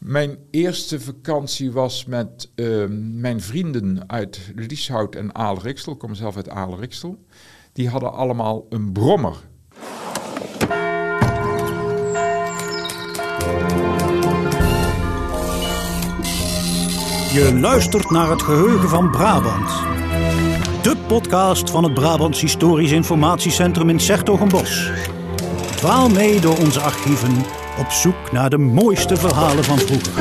Mijn eerste vakantie was met uh, mijn vrienden uit Lieshout en Aalriksel. Ik kom zelf uit Aalriksel. Die hadden allemaal een brommer. Je luistert naar het geheugen van Brabant. De podcast van het Brabants Historisch Informatiecentrum in Sertogenbos. Dwaal mee door onze archieven op zoek naar de mooiste verhalen van vroeger.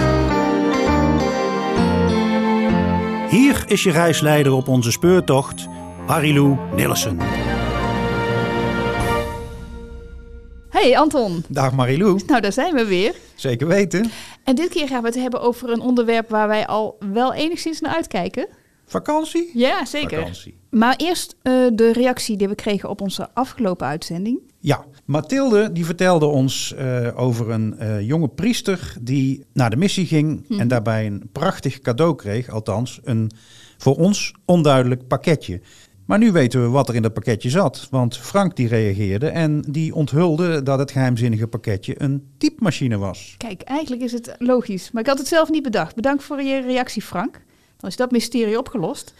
Hier is je reisleider op onze speurtocht, Marilou Nillissen. Hey Anton. Dag Marilou. Nou, daar zijn we weer. Zeker weten. En dit keer gaan we het hebben over een onderwerp waar wij al wel enigszins naar uitkijken. Vakantie? Ja, zeker. Vakantie. Maar eerst uh, de reactie die we kregen op onze afgelopen uitzending. Ja, Mathilde die vertelde ons uh, over een uh, jonge priester die naar de missie ging hm. en daarbij een prachtig cadeau kreeg, althans een voor ons onduidelijk pakketje. Maar nu weten we wat er in dat pakketje zat, want Frank die reageerde en die onthulde dat het geheimzinnige pakketje een typemachine was. Kijk, eigenlijk is het logisch, maar ik had het zelf niet bedacht. Bedankt voor je reactie, Frank. Dan is dat mysterie opgelost.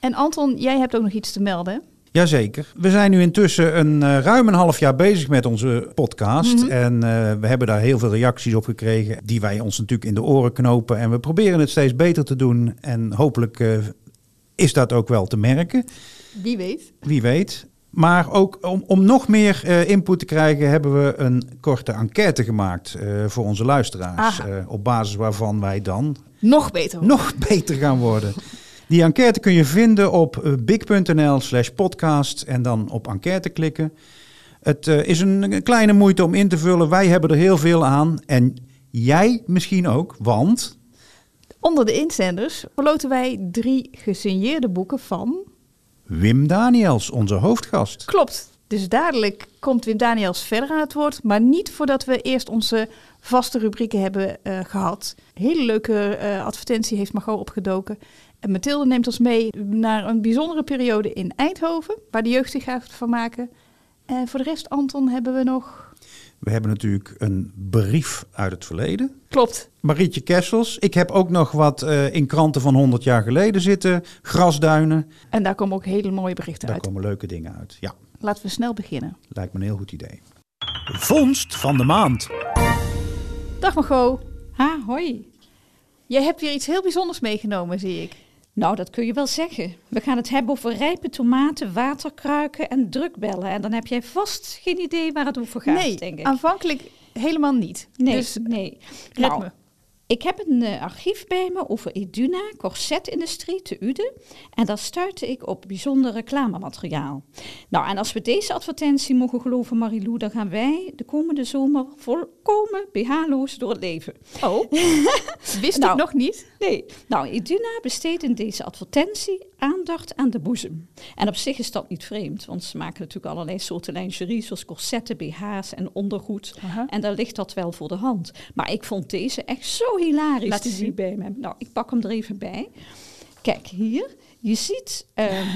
En Anton, jij hebt ook nog iets te melden. Jazeker. We zijn nu intussen een uh, ruim een half jaar bezig met onze podcast. Mm -hmm. En uh, we hebben daar heel veel reacties op gekregen, die wij ons natuurlijk in de oren knopen. En we proberen het steeds beter te doen. En hopelijk uh, is dat ook wel te merken. Wie weet. Wie weet. Maar ook om, om nog meer uh, input te krijgen, hebben we een korte enquête gemaakt uh, voor onze luisteraars. Uh, op basis waarvan wij dan nog beter, worden. nog beter gaan worden. Die enquête kun je vinden op big.nl slash podcast en dan op enquête klikken. Het is een kleine moeite om in te vullen. Wij hebben er heel veel aan. En jij misschien ook, want... Onder de inzenders verloten wij drie gesigneerde boeken van... Wim Daniels, onze hoofdgast. Klopt. Dus dadelijk komt Wim Daniels verder aan het woord, maar niet voordat we eerst onze vaste rubrieken hebben uh, gehad. Hele leuke uh, advertentie heeft Margot opgedoken. En Mathilde neemt ons mee naar een bijzondere periode in Eindhoven, waar de jeugd zich gaat van maken. En voor de rest, Anton, hebben we nog... We hebben natuurlijk een brief uit het verleden. Klopt. Marietje Kessels. Ik heb ook nog wat uh, in kranten van 100 jaar geleden zitten. Grasduinen. En daar komen ook hele mooie berichten daar uit. Daar komen leuke dingen uit, ja. Laten we snel beginnen. Lijkt me een heel goed idee. Vondst van de maand. Dag Margot. Ha, hoi. Jij hebt weer iets heel bijzonders meegenomen, zie ik. Nou, dat kun je wel zeggen. We gaan het hebben over rijpe tomaten, waterkruiken en drukbellen. En dan heb jij vast geen idee waar het over gaat, nee, denk ik. aanvankelijk helemaal niet. Nee, dus, nee. Nou, me. Ik heb een uh, archief bij me over Eduna, corsetindustrie te Uden. En daar stuitte ik op bijzonder reclamemateriaal. Nou, en als we deze advertentie mogen geloven, Marilou, dan gaan wij de komende zomer volkomen BH-loos door het leven. Oh, wist nou, ik nog niet? Nee. Nou, Eduna besteedt in deze advertentie aandacht aan de boezem. En op zich is dat niet vreemd, want ze maken natuurlijk allerlei soorten lingerie, zoals corsetten, BH's en ondergoed. En daar ligt dat wel voor de hand. Maar ik vond deze echt zo hilarisch Laat te zien. zien bij me. Nou, ik pak hem er even bij. Kijk, hier. Je ziet, um,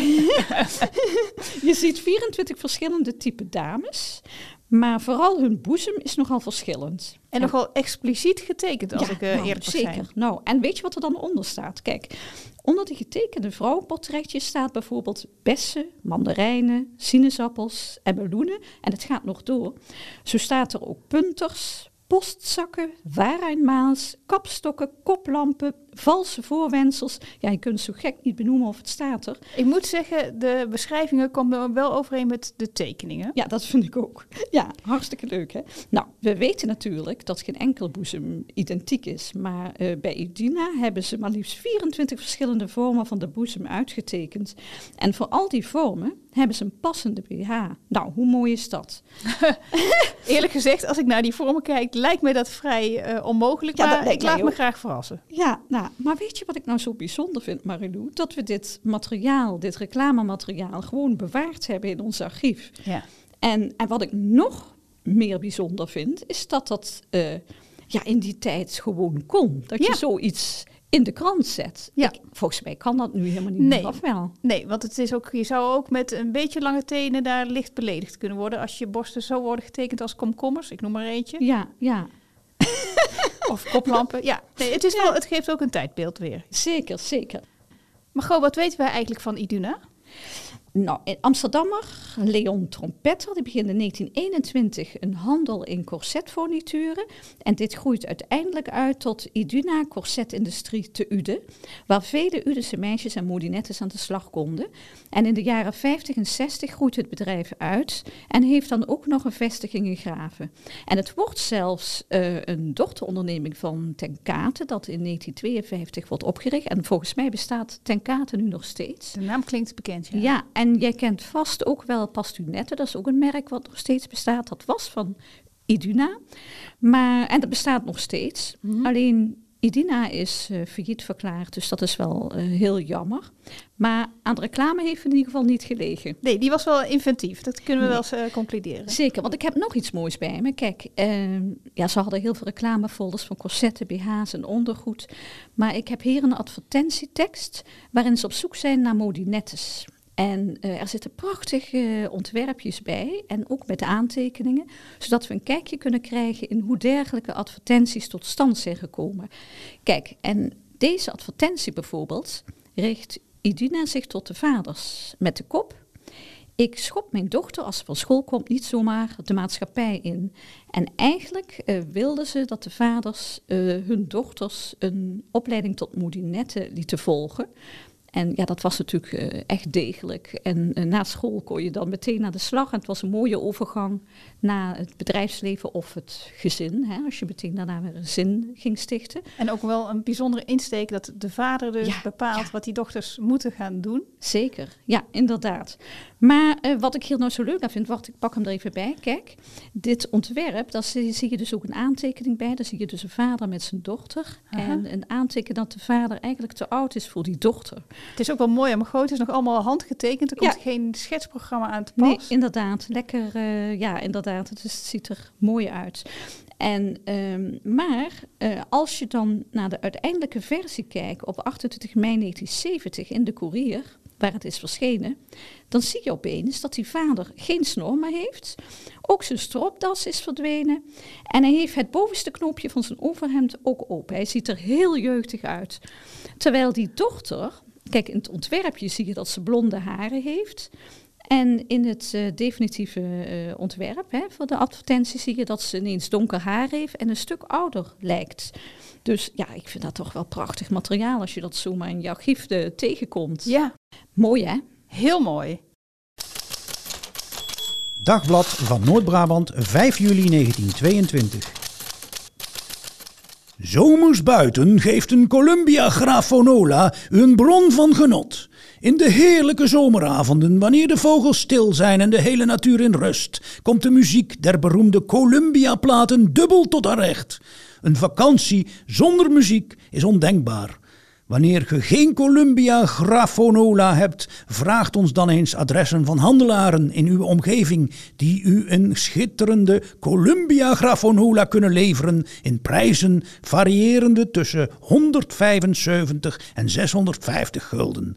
je ziet 24 verschillende type dames. Maar vooral hun boezem is nogal verschillend. En nogal expliciet getekend, als Ja, ik uh, nou, eerlijk zeker. zijn. Nou, en weet je wat er dan onder staat? Kijk, onder de getekende vrouwenportretjes staat bijvoorbeeld bessen, mandarijnen, sinaasappels en meloenen. En het gaat nog door. Zo staat er ook punters, postzakken, waaruitmaals, kapstokken, koplampen, valse voorwendsels. Ja, je kunt het zo gek niet benoemen of het staat er. Ik moet zeggen, de beschrijvingen komen wel overeen met de tekeningen. Ja, dat vind ik ook. Ja, hartstikke leuk hè. Nou, we weten natuurlijk dat geen enkel boezem identiek is. Maar uh, bij Udina hebben ze maar liefst 24 verschillende vormen van de boezem uitgetekend. En voor al die vormen hebben ze een passende BH. Nou, hoe mooi is dat? Eerlijk gezegd, als ik naar die vormen kijk, lijkt me dat vrij uh, onmogelijk. Ja, dat maar lijkt ik laat mij me graag verrassen. Ja, nou, maar weet je wat ik nou zo bijzonder vind, Marilou? Dat we dit materiaal, dit reclamemateriaal, gewoon bewaard hebben in ons archief. Ja. En, en wat ik nog meer bijzonder vind, is dat dat uh, ja, in die tijd gewoon kon. Dat Ja. je zoiets in de krant zet. Ja. Ik- volgens mij kan dat nu helemaal niet Nee. meer, of wel? Nee, want het is ook, je zou ook met een beetje lange tenen daar licht beledigd kunnen worden. Als je borsten zo worden getekend als komkommers, ik noem maar eentje. Ja, ja. Of koplampen. Ja, nee, het, is wel, het geeft ook een tijdbeeld weer. Zeker, zeker. Maar goh, wat weten wij eigenlijk van Iduna? Nou, in Amsterdammer, Leon Trompetter, die begint in 1921 een handel in corsetfurnituren. En dit groeit uiteindelijk uit tot Iduna Corsetindustrie te Uden, waar vele Udense meisjes en modinettes aan de slag konden. En in de jaren 50 en 60 groeit het bedrijf uit en heeft dan ook nog een vestiging in Graven. En het wordt zelfs uh, een dochteronderneming van Tenkate, dat in 1952 wordt opgericht. En volgens mij bestaat Tenkate nu nog steeds. De naam klinkt bekend, ja. Ja, en jij kent vast ook wel Pastunette, dat is ook een merk wat nog steeds bestaat. Dat was van Iduna, maar, en dat bestaat nog steeds. Mhm. Alleen Iduna is uh, failliet verklaard, dus dat is wel uh, heel jammer. Maar aan de reclame heeft in ieder geval niet gelegen. Nee, die was wel inventief. Dat kunnen we nee. wel eens uh, concluderen. Zeker, want ik heb nog iets moois bij me. Kijk, ehm, ja, ze hadden heel veel reclamefolders van corsetten, BH's en ondergoed. Maar ik heb hier een advertentietekst waarin ze op zoek zijn naar modinettes. En uh, er zitten prachtige uh, ontwerpjes bij en ook met aantekeningen, zodat we een kijkje kunnen krijgen in hoe dergelijke advertenties tot stand zijn gekomen. Kijk, en deze advertentie bijvoorbeeld richt Iduna zich tot de vaders met de kop. Ik schop mijn dochter als ze van school komt niet zomaar de maatschappij in. En eigenlijk uh, wilden ze dat de vaders hun dochters een opleiding tot modinetten lieten volgen. En ja, dat was natuurlijk uh, echt degelijk. En uh, na school kon je dan meteen naar de slag. En het was een mooie overgang naar het bedrijfsleven of het gezin. Hè, als je meteen daarna weer een zin ging stichten. En ook wel een bijzondere insteek dat de vader dus ja, bepaalt ja. wat die dochters moeten gaan doen. Zeker, ja, inderdaad. Maar uh, wat ik hier nou zo leuk aan vind, wacht, ik pak hem er even bij. Kijk, dit ontwerp, daar zie, zie je dus ook een aantekening bij. Daar zie je dus een vader met zijn dochter. Aha. En een aantekening dat de vader eigenlijk te oud is voor die dochter. Het is ook wel mooi, maar groot het is nog allemaal handgetekend. Er komt Ja. geen schetsprogramma aan te pas. Nee, inderdaad. Lekker, uh, ja, inderdaad. Is, het ziet er mooi uit. En, um, maar uh, als je dan naar de uiteindelijke versie kijkt op 28 mei 1970 in de Courier, waar het is verschenen, dan zie je opeens dat die vader geen snor meer heeft. Ook zijn stropdas is verdwenen. En hij heeft het bovenste knoopje van zijn overhemd ook open. Hij ziet er heel jeugdig uit. Terwijl die dochter, kijk in het ontwerpje zie je dat ze blonde haren heeft. En in het uh, definitieve uh, ontwerp hè, voor de advertentie zie je dat ze ineens donker haar heeft en een stuk ouder lijkt. Dus ja, ik vind dat toch wel prachtig materiaal als je dat zomaar in jouw gifte tegenkomt. Ja, Mooi hè? heel mooi. Dagblad van Noord-Brabant, 5 juli 1922. Zomers buiten geeft een Columbia Graphonola een bron van genot. In de heerlijke zomeravonden, wanneer de vogels stil zijn en de hele natuur in rust, komt de muziek der beroemde Columbia-platen dubbel tot haar recht. Een vakantie zonder muziek is ondenkbaar. Wanneer ge geen Columbia Graphonola hebt, vraagt ons dan eens adressen van handelaren in uw omgeving die u een schitterende Columbia Graphonola kunnen leveren in prijzen variërende tussen 175 en 650 gulden.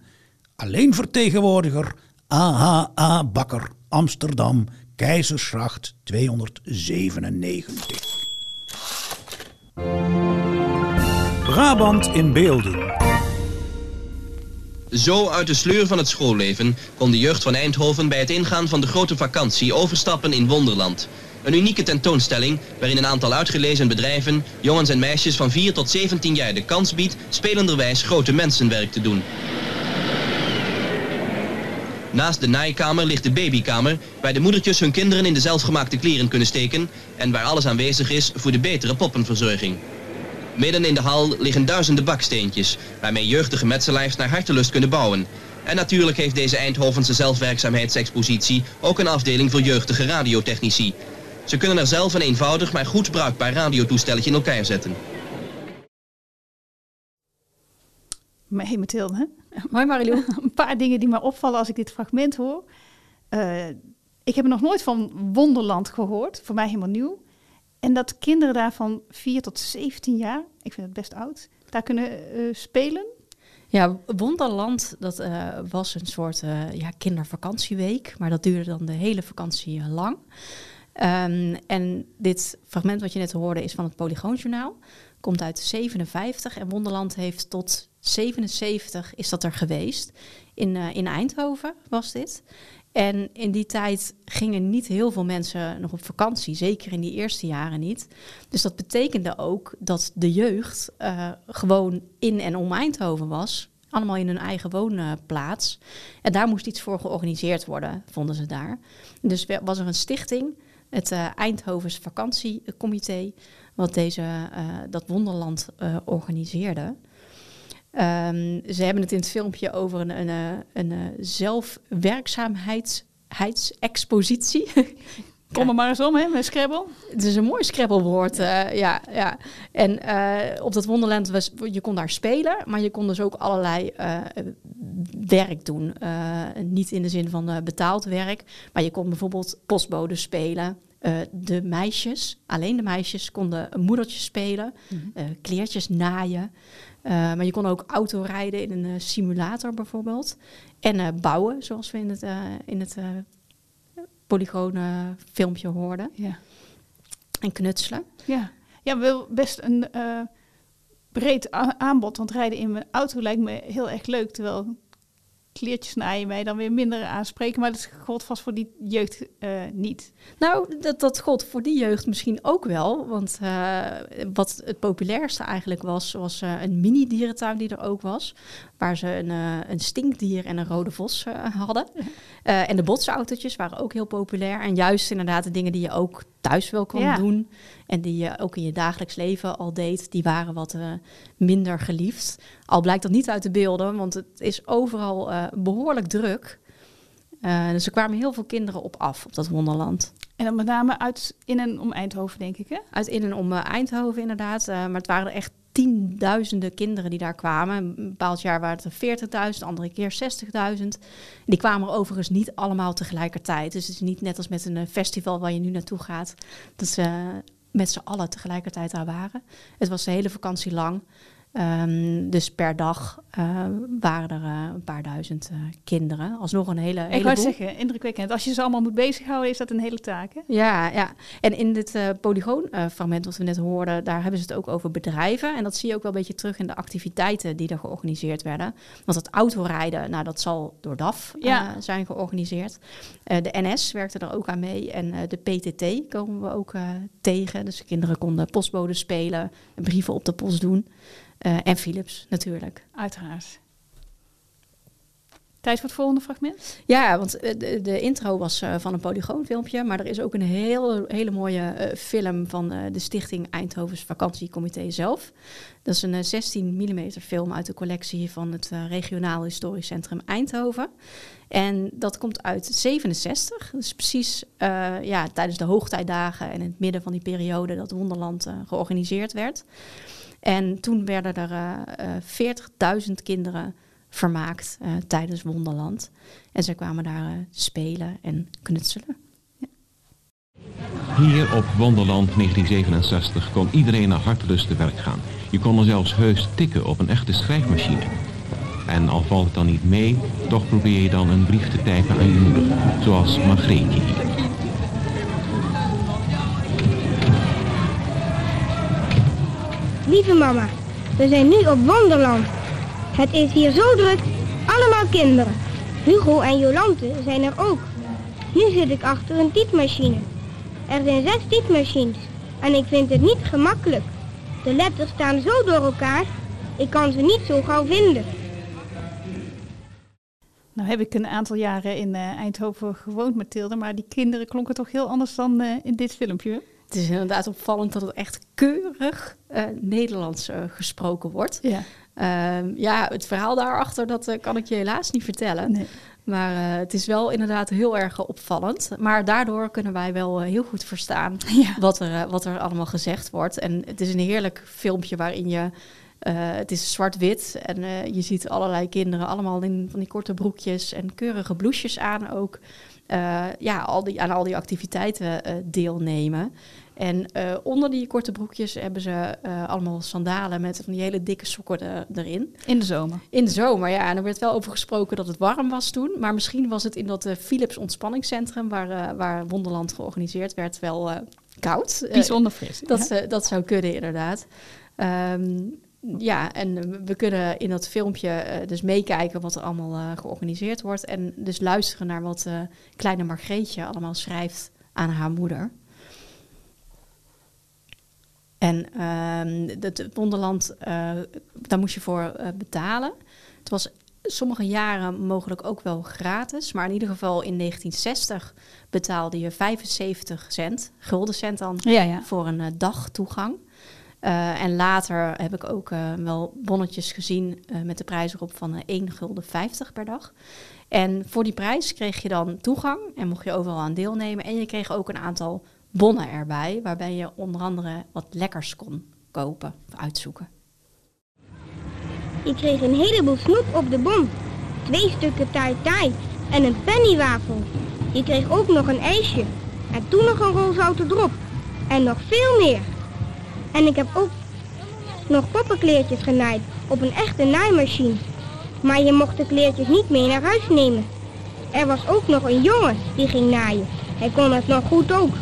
Alleen vertegenwoordiger AHA Bakker, Amsterdam, Keizersgracht 297. Brabant in beelden. Zo uit de sleur van het schoolleven kon de jeugd van Eindhoven bij het ingaan van de grote vakantie overstappen in Wonderland. Een unieke tentoonstelling waarin een aantal uitgelezen bedrijven jongens en meisjes van 4 tot 17 jaar de kans biedt spelenderwijs grote mensenwerk te doen. Naast de naaikamer ligt de babykamer, waar de moedertjes hun kinderen in de zelfgemaakte kleren kunnen steken en waar alles aanwezig is voor de betere poppenverzorging. Midden in de hal liggen duizenden baksteentjes, waarmee jeugdige metselaars naar hartelust kunnen bouwen. En natuurlijk heeft deze Eindhovense zelfwerkzaamheidsexpositie ook een afdeling voor jeugdige radiotechnici. Ze kunnen er zelf een eenvoudig maar goed bruikbaar radiotoestelletje in elkaar zetten. Maar hey Mathilde? Hoi Marilou. een paar dingen die me opvallen als ik dit fragment hoor. Uh, ik heb nog nooit van Wonderland gehoord, voor mij helemaal nieuw. En dat kinderen daar van 4 tot 17 jaar, ik vind het best oud, daar kunnen uh, spelen. Ja, Wonderland, dat uh, was een soort ja, kindervakantieweek, maar dat duurde dan de hele vakantie lang. Um, en dit fragment wat je net hoorde is van het Polygoonjournaal. komt uit 57 en Wonderland heeft tot 77 is dat er geweest. In, eh, in Eindhoven was dit. En in die tijd gingen niet heel veel mensen nog op vakantie, zeker in die eerste jaren niet. Dus dat betekende ook dat de jeugd eh, gewoon in en om Eindhoven was. Allemaal in hun eigen woonplaats. En daar moest iets voor georganiseerd worden, vonden ze daar. Dus was er een stichting, het eh, Eindhovens Vakantiecomité, wat deze, dat Wonderland organiseerde. Ehm, ze hebben het in het filmpje over een, een, eh, een, eh, zelfwerkzaamheidsexpositie. Kom er maar eens om, hè, met Scrabble. Het is een mooi scrabblewoord, eh, ja, ja. En op dat Wonderland, was, je kon daar spelen, maar je kon dus ook allerlei werk doen. Niet in de zin van betaald werk, maar je kon bijvoorbeeld postbode spelen. Eh, de meisjes, alleen de meisjes, konden een moedertje spelen, eh, kleertjes naaien. Eh, maar je kon ook autorijden in een simulator bijvoorbeeld. En bouwen, zoals we in het, in het polygonen filmpje hoorden. Ja. En knutselen. Ja, ja wel best een breed aanbod. Want rijden in mijn auto lijkt me heel erg leuk. Terwijl kleertjes naaien mij dan weer minder aanspreken. Maar dat geldt vast voor die jeugd eh, niet. Nou, dat, dat gold voor die jeugd misschien ook wel. Want eh, wat het populairste eigenlijk was, was eh, een mini-dierentuin die er ook was. Waar ze een, eh, een stinkdier en een rode vos eh, hadden. Eh, en de botsautootjes waren ook heel populair. En juist inderdaad de dingen die je ook thuis wel kon Ja. doen. En die je ook in je dagelijks leven al deed, die waren wat minder geliefd. Al blijkt dat niet uit de beelden, want het is overal eh, behoorlijk druk. Dus er kwamen heel veel kinderen op af, op dat wonderland. En dan met name uit in en om Eindhoven, denk ik, hè? Uit in en om Eindhoven inderdaad. Maar het waren er echt tienduizenden kinderen die daar kwamen. Een bepaald jaar waren het er 40.000, andere keer 60.000. Die kwamen er overigens niet allemaal tegelijkertijd. Dus het is niet net als met een eh, festival waar je nu naartoe gaat. Dat ze eh, met z'n allen tegelijkertijd daar waren. Het was de hele vakantie lang. Ehm, dus per dag eh, waren er eh, een paar duizend eh, kinderen. Alsnog een hele, Ik wou zeggen, indrukwekkend. Als je ze allemaal moet bezighouden, is dat een hele taak, hè? Ja, ja. En in dit polygoonfragment wat we net hoorden, daar hebben ze het ook over bedrijven. En dat zie je ook wel een beetje terug in de activiteiten die er georganiseerd werden. Want het autorijden, nou dat zal door DAF Ja. zijn georganiseerd. De NS werkte er ook aan mee en de PTT komen we ook tegen. Dus de kinderen konden postbode spelen, brieven op de post doen. Eh, en Philips natuurlijk. Uiteraard. Tijd voor het volgende fragment? Ja, want eh, de, de intro was eh, van een polygoonfilmpje, maar er is ook een heel, hele mooie film van de stichting Eindhovens Vakantiecomité zelf. Dat is een eh, 16 mm film uit de collectie van het Regionaal Historisch Centrum Eindhoven. En dat komt uit 67, dus precies ja, tijdens de hoogtijdagen en in het midden van die periode dat Wonderland georganiseerd werd. En toen werden er eh, eh, 40.000 kinderen vermaakt eh, tijdens Wonderland. En zij kwamen daar eh, spelen en knutselen. Hier op Wonderland 1967 kon iedereen naar hartelust te werk gaan. Je kon er zelfs heus tikken op een echte schrijfmachine. En al valt het dan niet mee, toch probeer je dan een brief te typen aan je moeder. Zoals Margreetje hier. Lieve mama, we zijn nu op Wonderland. Het is hier zo druk, allemaal kinderen. Hugo en Jolante zijn er ook. Nu zit ik achter een typemachine. Er zijn zes typemachines en ik vind het niet gemakkelijk. De letters staan zo door elkaar, ik kan ze niet zo gauw vinden. Nou heb ik een aantal jaren in eh, Eindhoven gewoond, Mathilde. Maar die kinderen klonken toch heel anders dan eh, in dit filmpje. Het is inderdaad opvallend dat het echt keurig eh, Nederlands eh, gesproken wordt. Ja. Ehm, ja, het verhaal daarachter, dat eh, kan ik je helaas niet vertellen. Nee. Maar het is wel inderdaad heel erg opvallend. Maar daardoor kunnen wij wel heel goed verstaan Ja. wat, er, wat er allemaal gezegd wordt. En het is een heerlijk filmpje waarin je... het is zwart-wit en je ziet allerlei kinderen allemaal in van die korte broekjes en keurige blouses aan ook. Eh, ja, al die, aan al die activiteiten eh, deelnemen. En eh, onder die korte broekjes hebben ze allemaal sandalen met van die hele dikke sokken er- erin. In de zomer. In de zomer, ja. En er werd wel over gesproken dat het warm was toen. Maar misschien was het in dat Philips ontspanningscentrum... waar, waar Wonderland georganiseerd werd, wel koud. Bijzonder fris. dat, eh, dat zou kunnen, inderdaad. Ehm, ja, en we kunnen in dat filmpje eh, dus meekijken wat er allemaal eh, georganiseerd wordt. En dus luisteren naar wat eh, kleine Margreetje allemaal schrijft aan haar moeder. En ehm het Wonderland, eh, daar moest je voor eh, betalen. Het was sommige jaren mogelijk ook wel gratis. Maar in ieder geval in 1960 betaalde je 75 cent, gulden cent dan, Ja, ja. voor een eh, dagtoegang. Eh, en later heb ik ook eh, wel bonnetjes gezien eh, met de prijs erop van eh 1 gulden 50 per dag. En voor die prijs kreeg je dan toegang en mocht je overal aan deelnemen. En je kreeg ook een aantal bonnen erbij, waarbij je onder andere wat lekkers kon kopen of uitzoeken. Je kreeg een heleboel snoep op de bon. Twee stukken tai tai en een pennywafel. Je kreeg ook nog een ijsje. En toen nog een rol zoute drop. En nog veel meer. En ik heb ook nog poppenkleertjes genaaid op een echte naaimachine. Maar je mocht de kleertjes niet mee naar huis nemen. Er was ook nog een jongen die ging naaien. Hij kon het nog goed ook.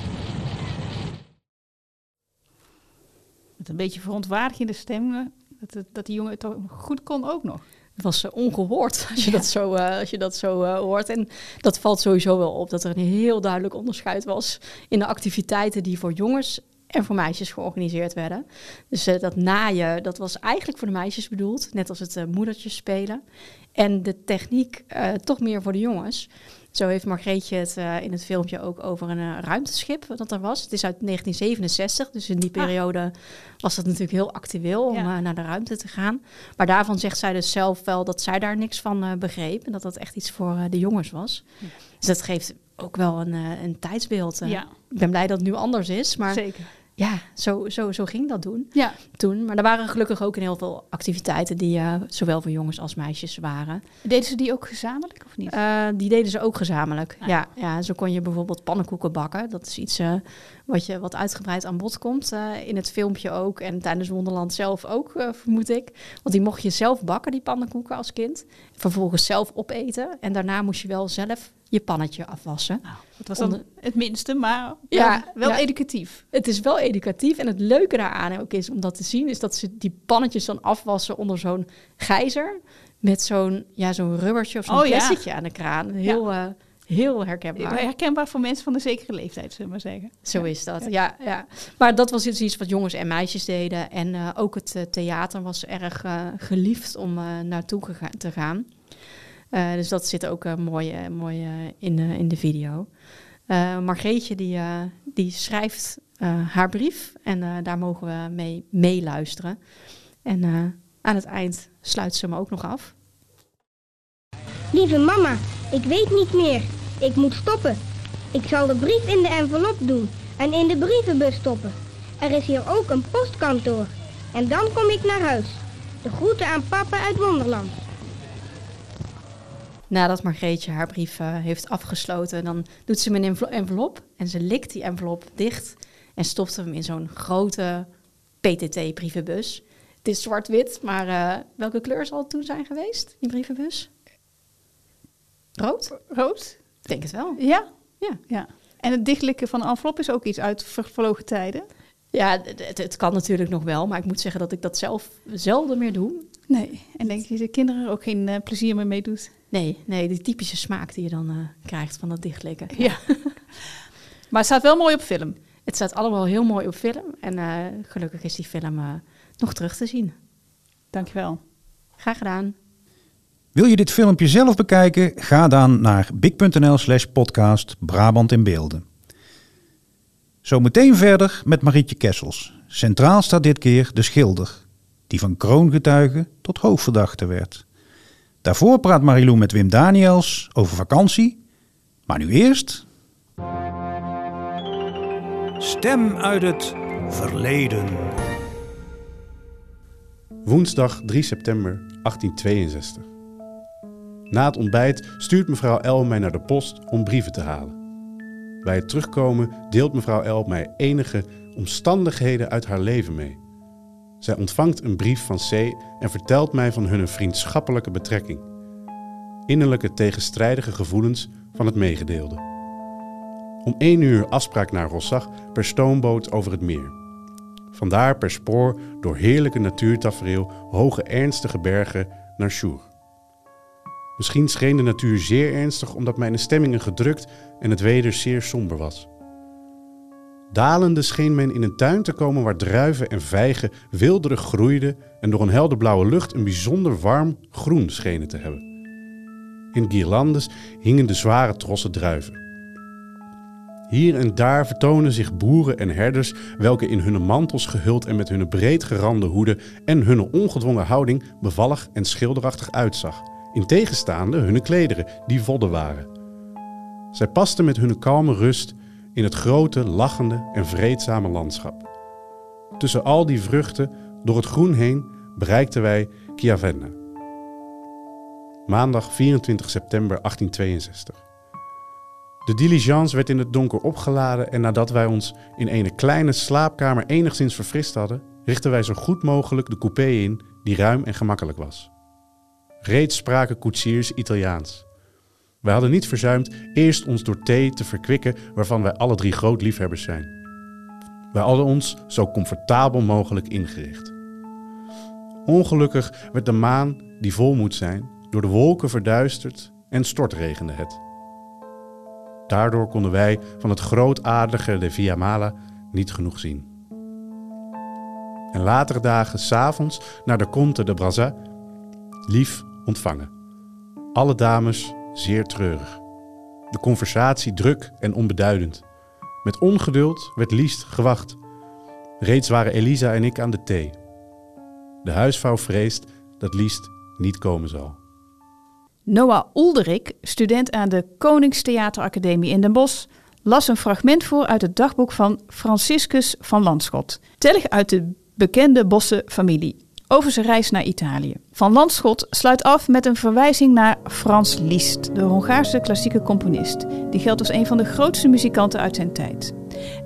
Met een beetje verontwaardigende stem. eh, Dat, dat die jongen het toch goed kon ook nog. Het was eh, ongehoord als je dat zo, eh, als je dat zo eh, hoort. En dat valt sowieso wel op dat er een heel duidelijk onderscheid was in de activiteiten die voor jongens en voor meisjes georganiseerd werden. Dus eh, dat naaien, dat was eigenlijk voor de meisjes bedoeld, net als het eh, moedertjes spelen. En de techniek eh, toch meer voor de jongens. Zo heeft Margreetje het in het filmpje ook over een ruimteschip dat er was. Het is uit 1967, dus in die periode was dat natuurlijk heel actueel om Ja. naar de ruimte te gaan. Maar daarvan zegt zij dus zelf wel dat zij daar niks van begreep. En dat dat echt iets voor de jongens was. Dus dat geeft ook wel een, een tijdsbeeld. Ja, Ik ben blij dat het nu anders is. Maar zeker. Ja, zo, zo, zo ging dat doen, Ja, toen. Maar er waren gelukkig ook heel veel activiteiten die eh, zowel voor jongens als meisjes waren. deden ze die ook gezamenlijk of niet? Eh, die deden ze ook gezamenlijk. Ah. Ja, ja, zo kon je bijvoorbeeld pannenkoeken bakken. Dat is iets eh, wat, je, wat uitgebreid aan bod komt in het filmpje ook. En tijdens Wonderland zelf ook, vermoed ik. Want die mocht je zelf bakken, die pannenkoeken als kind. Vervolgens zelf opeten. En daarna moest je wel zelf je pannetje afwassen. dat was dan onder- het minste, maar Ja, wel, ja. educatief. Het is wel educatief. En het leuke daaraan ook is om dat te zien... is dat ze die pannetjes dan afwassen onder zo'n gijzer... met zo'n ja, zo'n rubbertje of zo'n Oh, ja. aan de kraan. Heel, eh, heel herkenbaar. Herkenbaar voor mensen van een zekere leeftijd, zullen we maar zeggen. Zo is dat, ja. ja. Maar dat was dus iets wat jongens en meisjes deden. En eh, ook het eh, theater was erg geliefd om naartoe te gaan. Eh, dus dat zit ook eh, mooi, eh, in, in de video. Margreetje die, die schrijft haar brief en daar mogen we mee meeluisteren. En aan het eind sluit ze hem ook nog af. Lieve mama, ik weet niet meer. Ik moet stoppen. Ik zal de brief in de envelop doen en in de brievenbus stoppen. Er is hier ook een postkantoor. En dan kom ik naar huis. De groeten aan papa uit Wonderland. Nadat Margreetje haar brief eh, heeft afgesloten, dan doet ze hem in een envel- envelop en ze likt die envelop dicht en stopt hem in zo'n grote PTT-brievenbus. Het is zwart-wit, maar eh, welke kleur zal het toen zijn geweest, die brievenbus? Rood? Rood? Ik denk het wel. Ja. Ja. ja. En het dichtlikken van een envelop is ook iets uit vervlogen tijden. Ja, het, het- het kan natuurlijk nog wel, maar ik moet zeggen dat ik dat zelf zelden meer doe. Nee. En denk je dat de kinderen er ook geen eh, plezier meer mee doet? Nee, nee, die typische smaak die je dan eh, krijgt van dat dichtlikken. Ja. maar het staat wel mooi op film. Het staat allemaal heel mooi op film en eh, gelukkig is die film eh, nog terug te zien. Dankjewel. Graag gedaan. Wil je dit filmpje zelf bekijken? Ga dan naar big.nl slash podcast Brabant in beelden. Zometeen verder met Marietje Kessels. Centraal staat dit keer de schilder, die van kroongetuige tot hoofdverdachte werd. Daarvoor praat Marilou met Wim Daniels over vakantie. Maar nu eerst... Stem uit het verleden. Woensdag 3 september 1862. Na het ontbijt stuurt mevrouw L mij naar de post om brieven te halen. Bij het terugkomen deelt mevrouw L mij enige omstandigheden uit haar leven mee. Zij ontvangt een brief van C en vertelt mij van hun vriendschappelijke betrekking. Innerlijke tegenstrijdige gevoelens van het meegedeelde. Om één uur afspraak naar Rossach per stoomboot over het meer. Vandaar per spoor door heerlijke natuurtafereel, hoge ernstige bergen naar Sjoer. Misschien scheen de natuur zeer ernstig omdat mijn stemmingen gedrukt en het weder zeer somber was. Dalende scheen men in een tuin te komen waar druiven en vijgen wilderig groeiden en door een helderblauwe lucht een bijzonder warm groen schenen te hebben. In guirlandes hingen de zware trossen druiven. Hier en daar vertonen zich boeren en herders, welke in hun mantels gehuld en met hun breed gerande hoeden en hun ongedwongen houding bevallig en schilderachtig uitzag, in tegenstaande hun klederen, die vodden waren. Zij pasten met hun kalme rust in het grote, lachende en vreedzame landschap. Tussen al die vruchten, door het groen heen, bereikten wij Chiavenna. Maandag 24 september 1862. De diligence werd in het donker opgeladen en nadat wij ons in een kleine slaapkamer enigszins verfrist hadden, richtten wij zo goed mogelijk de coupé in die ruim en gemakkelijk was. Reeds spraken koetsiers Italiaans. Wij hadden niet verzuimd eerst ons door thee te verkwikken, waarvan wij alle drie groot liefhebbers zijn. Wij hadden ons zo comfortabel mogelijk ingericht. Ongelukkig werd de maan, die vol moet zijn, door de wolken verduisterd en stortregende het. Daardoor konden wij van het grootaardige de Via Mala niet genoeg zien. En latere dagen, s'avonds, naar de Conte de Brazza, lief ontvangen. Alle dames zeer treurig. De conversatie druk en onbeduidend. Met ongeduld werd Liest gewacht. Reeds waren Elisa en ik aan de thee. De huisvrouw vreest dat Liest niet komen zal. Noah Olderik, student aan de Koningstheateracademie in Den Bosch, las een fragment voor uit het dagboek van Franciscus van Landschot, tellig uit de bekende Bosse familie, over zijn reis naar Italië. Van Landschot sluit af met een verwijzing naar Frans Liszt, de Hongaarse klassieke componist. Die geldt als een van de grootste muzikanten uit zijn tijd.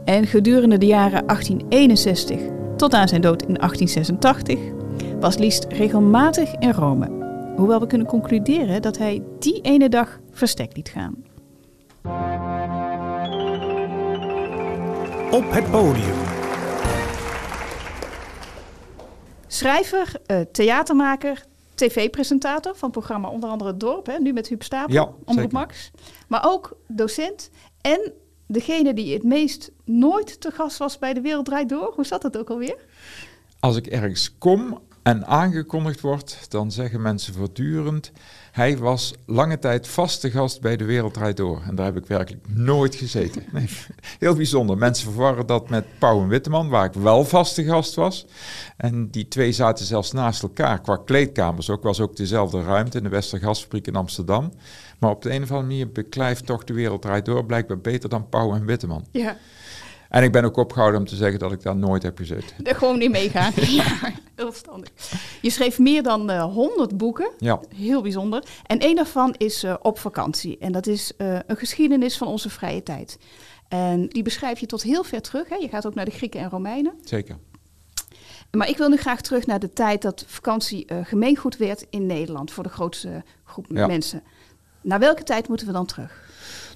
En gedurende de jaren 1861 tot aan zijn dood in 1886 was Liszt regelmatig in Rome. Hoewel we kunnen concluderen dat hij die ene dag verstek liet gaan. Op het podium. Schrijver, uh, theatermaker, tv-presentator van programma onder andere Het Dorp, hè, nu met Huub Stapel, Ja, Omroep. Max. Maar ook docent en degene die het meest nooit te gast was bij De Wereld Draait Door. Hoe zat dat ook alweer? Als ik ergens kom en aangekondigd wordt, dan zeggen mensen voortdurend... hij was lange tijd vaste gast bij De Wereld Draait Door. En daar heb ik werkelijk nooit gezeten. Nee, heel bijzonder. Mensen verwarren dat met Pauw en Witteman, waar ik wel vaste gast was. En die twee zaten zelfs naast elkaar qua kleedkamers. Ook was ook dezelfde ruimte in de Westergasfabriek in Amsterdam. Maar op de een of andere manier beklijft toch De Wereld Draait Door... blijkbaar beter dan Pauw en Witteman. Ja, En ik ben ook opgehouden om te zeggen dat ik daar nooit heb gezeten. er gewoon niet meegaan. ja, heel verstandig. Je schreef meer dan eh, 100 boeken. Ja. Heel bijzonder. En één daarvan is eh, Op vakantie. En dat is eh, een geschiedenis van onze vrije tijd. En die beschrijf je tot heel ver terug. Hè? Je gaat ook naar de Grieken en Romeinen. Zeker. Maar ik wil nu graag terug naar de tijd dat vakantie eh, gemeengoed werd in Nederland voor de grootste groep Ja. mensen. Naar welke tijd moeten we dan terug?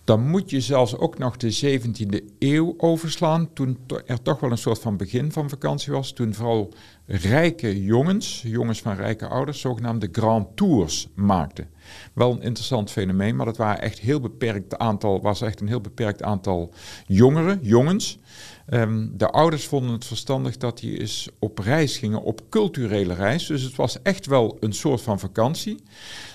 Dan moet je zelfs ook nog de 17e eeuw overslaan, toen to- er toch wel een soort van begin van vakantie was. Toen vooral rijke jongens, jongens van rijke ouders, zogenaamde grand tours maakten. Wel een interessant fenomeen, maar dat waren echt heel beperkt aantal, was echt een heel beperkt aantal jongeren, jongens. Ehm, de ouders vonden het verstandig dat die eens op reis gingen, op culturele reis. Dus het was echt wel een soort van vakantie.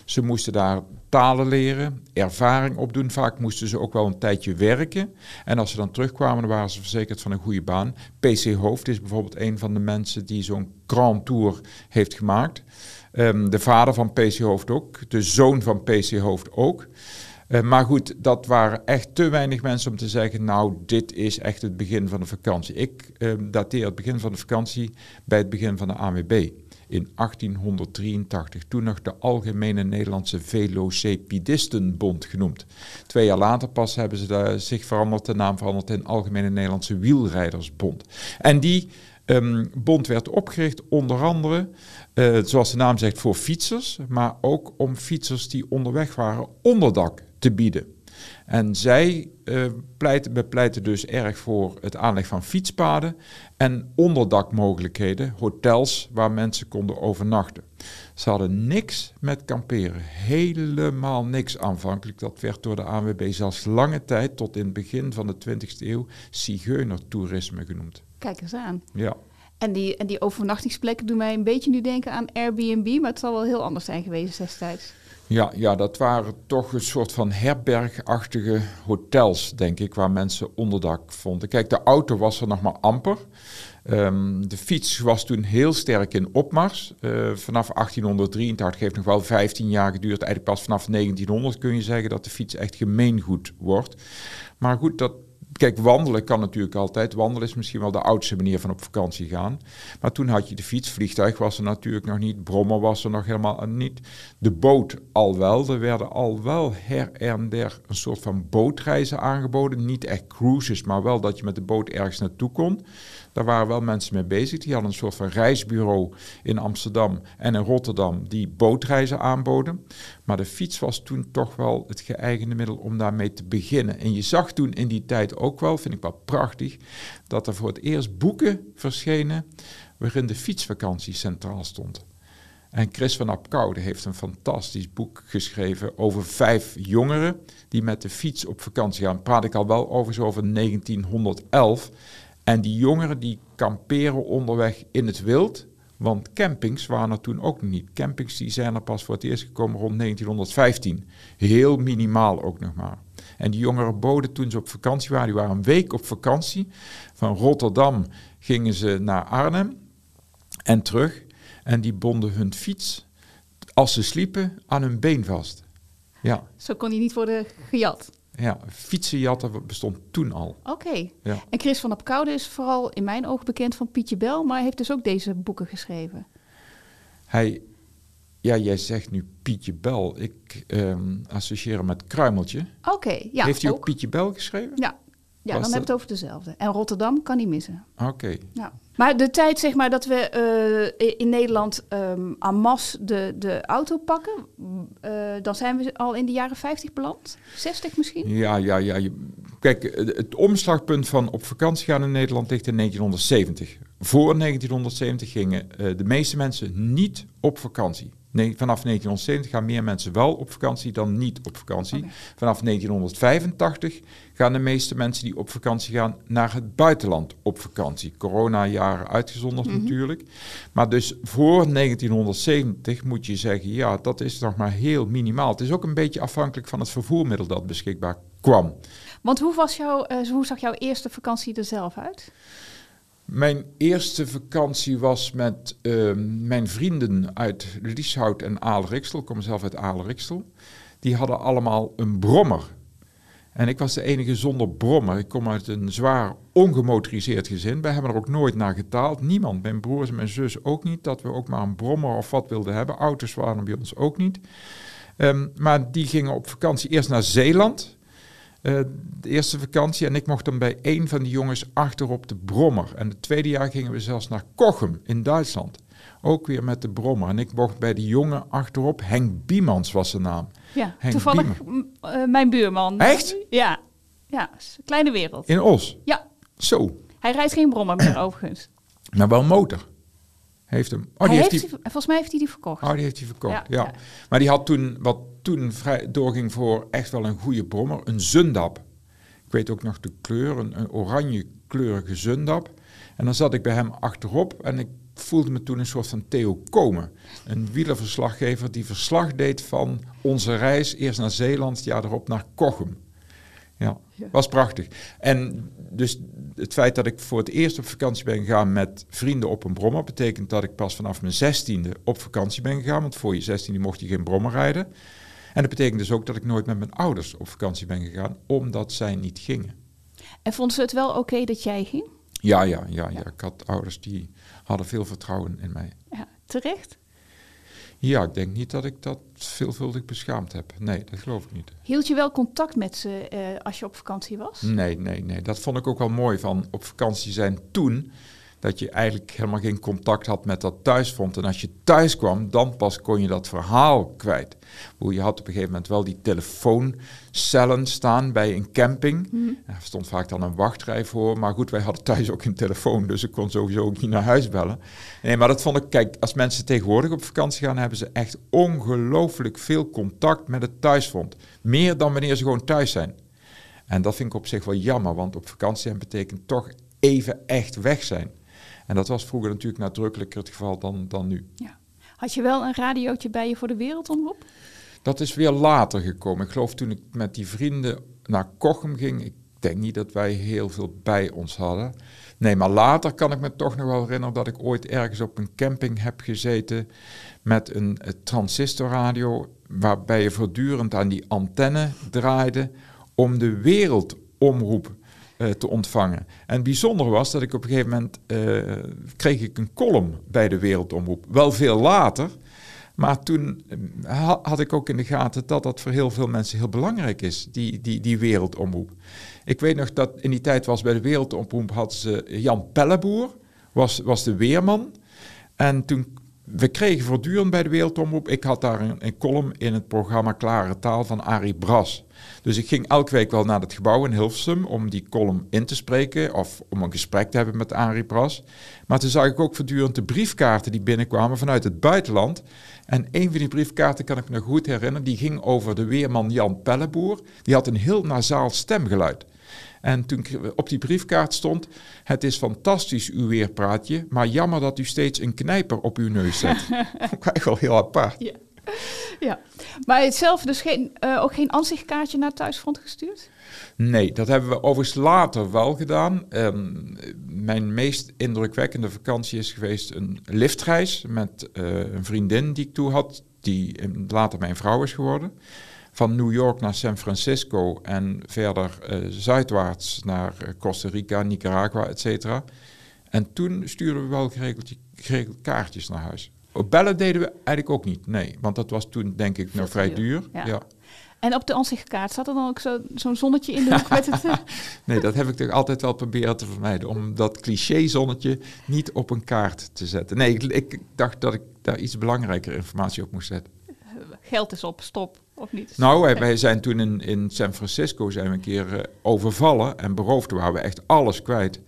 Ze moesten daar talen leren, ervaring opdoen. Vaak moesten ze ook wel een tijdje werken. En als ze dan terugkwamen, dan waren ze verzekerd van een goede baan. PC Hoofd is bijvoorbeeld een van de mensen die zo'n Grand Tour heeft gemaakt. Ehm, de vader van PC Hoofd ook, de zoon van PC Hoofd ook. Eh, maar goed, dat waren echt te weinig mensen om te zeggen, nou, dit is echt het begin van de vakantie. Ik eh, dateer het begin van de vakantie bij het begin van de AWB in 1883, toen nog de Algemene Nederlandse Velocipidistenbond genoemd. Twee jaar later pas hebben ze zich veranderd, de naam veranderd in Algemene Nederlandse Wielrijdersbond. En die ehm, bond werd opgericht onder andere, eh, zoals de naam zegt, voor fietsers, maar ook om fietsers die onderweg waren onderdak te bieden. En zij uh, pleiten, bepleiten dus erg voor het aanleg van fietspaden en onderdakmogelijkheden, hotels waar mensen konden overnachten. Ze hadden niks met kamperen, helemaal niks aanvankelijk. Dat werd door de ANWB zelfs lange tijd, tot in het begin van de 20e eeuw, zigeunertoerisme genoemd. Kijk eens aan. Ja. En die, en die overnachtingsplekken doen mij een beetje nu denken aan Airbnb, maar het zal wel heel anders zijn geweest destijds. Ja, ja, dat waren toch een soort van herbergachtige hotels, denk ik, waar mensen onderdak vonden. Kijk, de auto was er nog maar amper. Um, de fiets was toen heel sterk in opmars. Uh, vanaf 1883 heeft nog wel 15 jaar geduurd. Eigenlijk pas vanaf 1900 kun je zeggen dat de fiets echt gemeengoed wordt. Maar goed, dat Kijk, wandelen kan natuurlijk altijd. Wandelen is misschien wel de oudste manier van op vakantie gaan. Maar toen had je de fiets, vliegtuig was er natuurlijk nog niet, brommer was er nog helemaal niet. De boot al wel. Er werden al wel her en der een soort van bootreizen aangeboden. Niet echt cruises, maar wel dat je met de boot ergens naartoe kon. Daar waren wel mensen mee bezig. Die hadden een soort van reisbureau in Amsterdam en in Rotterdam die bootreizen aanboden. Maar de fiets was toen toch wel het geëigende middel om daarmee te beginnen. En je zag toen in die tijd ook wel, vind ik wel prachtig, dat er voor het eerst boeken verschenen waarin de fietsvakantie centraal stond. En Chris van Apkoude heeft een fantastisch boek geschreven over vijf jongeren die met de fiets op vakantie gaan. Praat ik al wel over zo over 1911. En die jongeren die kamperen onderweg in het wild. Want campings waren er toen ook niet. Campings die zijn er pas voor het eerst gekomen rond 1915. Heel minimaal ook nog maar. En die jongeren boden toen ze op vakantie waren, die waren een week op vakantie. Van Rotterdam gingen ze naar Arnhem en terug. En die bonden hun fiets, als ze sliepen, aan hun been vast. Ja. Zo kon hij niet worden gejat. Ja, fietsenjatten bestond toen al. Oké. Ja. En Chris van Apkoude is vooral in mijn ogen bekend van Pietje Bel, maar hij heeft dus ook deze boeken geschreven. Hij, ja, jij zegt nu Pietje Bel. Ik ehm, associeer hem met Kruimeltje. Oké, ja. Heeft hij ook, Pietje Bel geschreven? Ja, ja dan heb je het over dezelfde. En Rotterdam kan niet missen. Oké. Ja. Maar de tijd zeg maar, dat we eh, in Nederland um, en masse de, de auto pakken, uh, dan zijn we al in de jaren 50 beland? 60 misschien? Ja, ja, ja. Kijk, het omslagpunt van op vakantie gaan in Nederland ligt in 1970. Voor 1970 gingen uh, de meeste mensen niet op vakantie. Nee, vanaf 1970 gaan meer mensen wel op vakantie dan niet op vakantie. Okay. Vanaf 1985 gaan de meeste mensen die op vakantie gaan naar het buitenland op vakantie. Corona-jaren uitgezonderd mm -hmm. natuurlijk. Maar dus voor 1970 moet je zeggen, ja, dat is nog maar heel minimaal. Het is ook een beetje afhankelijk van het vervoermiddel dat beschikbaar kwam. Want hoe, was jouw, uh, hoe zag jouw eerste vakantie er zelf uit? Mijn eerste vakantie was met uh, mijn vrienden uit Lieshout en Aalriksel. Ik kom zelf uit Aalriksel. Die hadden allemaal een brommer. En ik was de enige zonder brommer. Ik kom uit een zwaar ongemotoriseerd gezin. Wij hebben er ook nooit naar getaald. Niemand, mijn broers en mijn zus ook niet, dat we ook maar een brommer of wat wilden hebben. Auto's waren bij ons ook niet. Um, maar die gingen op vakantie eerst naar Zeeland. Uh, de eerste vakantie en ik mocht dan bij een van die jongens achterop de brommer. En het tweede jaar gingen we zelfs naar Kochem in Duitsland. Ook weer met de brommer. En ik mocht bij die jongen achterop, Henk Biemans was zijn naam. Ja, Henk toevallig uh, mijn buurman. Echt? Ja, ja, kleine wereld. In Os? Ja. Zo. Hij rijdt geen brommer meer overigens. Maar wel een motor. Heeft hem. Oh, die heeft die, volgens mij heeft hij die verkocht. Oh, die heeft hij verkocht. Ja, ja. ja. Maar die had toen, wat toen vrij doorging voor echt wel een goede brommer, een Zundap. Ik weet ook nog de kleur, een, een oranje kleurige Zundap. En dan zat ik bij hem achterop en ik voelde me toen een soort van Theo Komen. Een wielerverslaggever die verslag deed van onze reis eerst naar Zeeland, jaar erop naar Kochem. Ja, ja, was prachtig. En dus het feit dat ik voor het eerst op vakantie ben gegaan met vrienden op een brommer, betekent dat ik pas vanaf mijn zestiende op vakantie ben gegaan. Want voor je zestiende mocht je geen brommer rijden. En dat betekent dus ook dat ik nooit met mijn ouders op vakantie ben gegaan, omdat zij niet gingen. En vonden ze het wel oké okay dat jij ging? Ja, ja, ja, ja. Ik had ouders die hadden veel vertrouwen in mij. Ja, terecht? Ja, ik denk niet dat ik dat veelvuldig beschaamd heb. Nee, dat geloof ik niet. Hield je wel contact met ze uh, als je op vakantie was? Nee, nee, nee. Dat vond ik ook wel mooi van op vakantie zijn toen. Dat je eigenlijk helemaal geen contact had met dat thuisfront. En als je thuis kwam, dan pas kon je dat verhaal kwijt. Hoe je had op een gegeven moment wel die telefooncellen staan bij een camping. Er stond vaak dan een wachtrij voor. Maar goed, wij hadden thuis ook een telefoon, dus ik kon sowieso ook niet naar huis bellen. Nee, maar dat vond ik, kijk, als mensen tegenwoordig op vakantie gaan, hebben ze echt ongelooflijk veel contact met het thuisfront. Meer dan wanneer ze gewoon thuis zijn. En dat vind ik op zich wel jammer, want op vakantie betekent toch even echt weg zijn. En dat was vroeger natuurlijk nadrukkelijker het geval dan, dan nu. Ja. Had je wel een radiootje bij je voor de wereldomroep? Dat is weer later gekomen. Ik geloof toen ik met die vrienden naar Kochem ging, ik denk niet dat wij heel veel bij ons hadden. Nee, maar later kan ik me toch nog wel herinneren dat ik ooit ergens op een camping heb gezeten met een, eh, transistorradio, waarbij je voortdurend aan die antenne draaide om de wereldomroep eh, te ontvangen. En bijzonder was dat ik op een gegeven moment eh, kreeg ik een column bij de wereldomroep. Wel veel later, maar toen eh, ha- had ik ook in de gaten dat dat voor heel veel mensen heel belangrijk is, die, die, die wereldomroep. Ik weet nog dat in die tijd was bij de wereldomroep hadden ze Jan Pelleboer, was, was de weerman. En toen, we kregen voortdurend bij de Wereldomroep, ik had daar een, een column in het programma Klare Taal van Arie Bras. Dus ik ging elke week wel naar het gebouw in Hilversum om die column in te spreken of om een gesprek te hebben met Arie Bras. Maar toen zag ik ook voortdurend de briefkaarten die binnenkwamen vanuit het buitenland. En een van die briefkaarten kan ik me nog goed herinneren, die ging over de weerman Jan Pelleboer. Die had een heel nasaal stemgeluid. En toen op die briefkaart stond: Het is fantastisch uw weerpraatje, maar jammer dat u steeds een knijper op uw neus zet. Vond ik eigenlijk wel heel apart. Ja. ja. Maar het zelf dus geen, eh, ook geen ansichtkaartje naar thuisfront gestuurd? Nee, dat hebben we overigens later wel gedaan. Ehm, mijn meest indrukwekkende vakantie is geweest een liftreis met eh, een vriendin die ik toen had, die eh, later mijn vrouw is geworden. Van New York naar San Francisco en verder eh, zuidwaarts naar eh, Costa Rica, Nicaragua, et cetera. En toen stuurden we wel geregeld, geregeld kaartjes naar huis. Op bellen deden we eigenlijk ook niet, nee. Want dat was toen denk ik nog vrij duur. Ja. ja. En op de ansichtkaart zat er dan ook zo- zo'n zonnetje in de hoek met het... Nee, dat heb ik toch altijd wel proberen te vermijden. Om dat cliché-zonnetje niet op een kaart te zetten. Nee, ik, ik dacht dat ik daar iets belangrijker informatie op moest zetten. geld is op, stop, of niet? Nou, wij, zijn toen in, in San Francisco zijn we een keer eh, overvallen en beroofd. Waren we echt alles kwijt.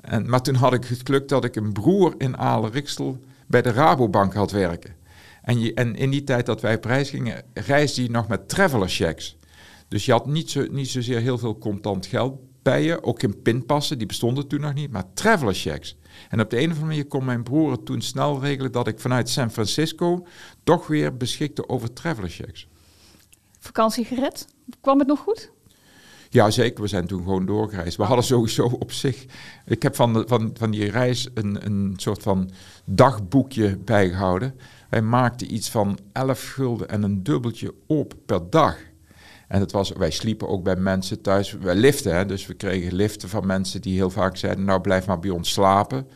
En, maar toen had ik het geluk dat ik een broer in Aalen-Riksel bij de Rabobank had werken. En, je, en in die tijd dat wij op reis gingen, reisde je nog met traveler checks. Dus je had niet, zo, niet zozeer heel veel contant geld bij je, ook geen pinpassen, die bestonden toen nog niet, maar traveler checks. En op de een of andere manier kon mijn broer het toen snel regelen dat ik vanuit San Francisco toch weer beschikte over traveler checks. Vakantie gered? Kwam het nog goed? Ja, zeker. We zijn toen gewoon doorgereisd. We hadden sowieso op zich... Ik heb van, de, van, van die reis een, een soort van dagboekje bijgehouden. Wij maakten iets van 11 gulden en een dubbeltje op per dag. En het was, wij sliepen ook bij mensen thuis. Wij liften, hè, dus we kregen liften van mensen die heel vaak zeiden... nou, blijf maar bij ons slapen.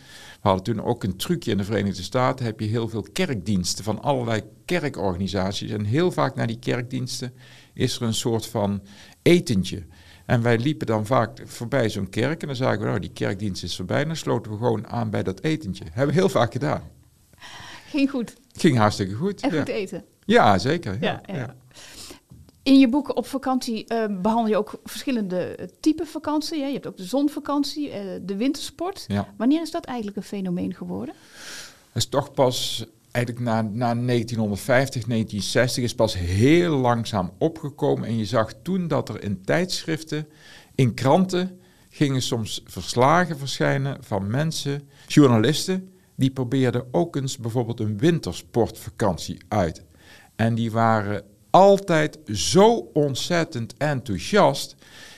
We hadden toen ook een trucje in de Verenigde Staten. Heb je heel veel kerkdiensten van allerlei kerkorganisaties. En heel vaak naar die kerkdiensten is er een soort van etentje. En wij liepen dan vaak voorbij zo'n kerk en dan zagen we, nou, die kerkdienst is voorbij. En dan sloten we gewoon aan bij dat etentje. Hebben we heel vaak gedaan. Ging goed. Ging hartstikke goed. En ja. goed eten. Ja, zeker. Ja, Ja, ja. In je boeken op vakantie eh, behandel je ook verschillende eh, typen vakantie. Hè? Je hebt ook de zonvakantie, eh, de wintersport. Ja. Wanneer is dat eigenlijk een fenomeen geworden? Dat is toch pas eigenlijk na, na 1950, 1960 is pas heel langzaam opgekomen. En je zag toen dat er in tijdschriften, in kranten, gingen soms verslagen verschijnen van mensen, journalisten, die probeerden ook eens bijvoorbeeld een wintersportvakantie uit. En die waren altijd zo ontzettend enthousiast.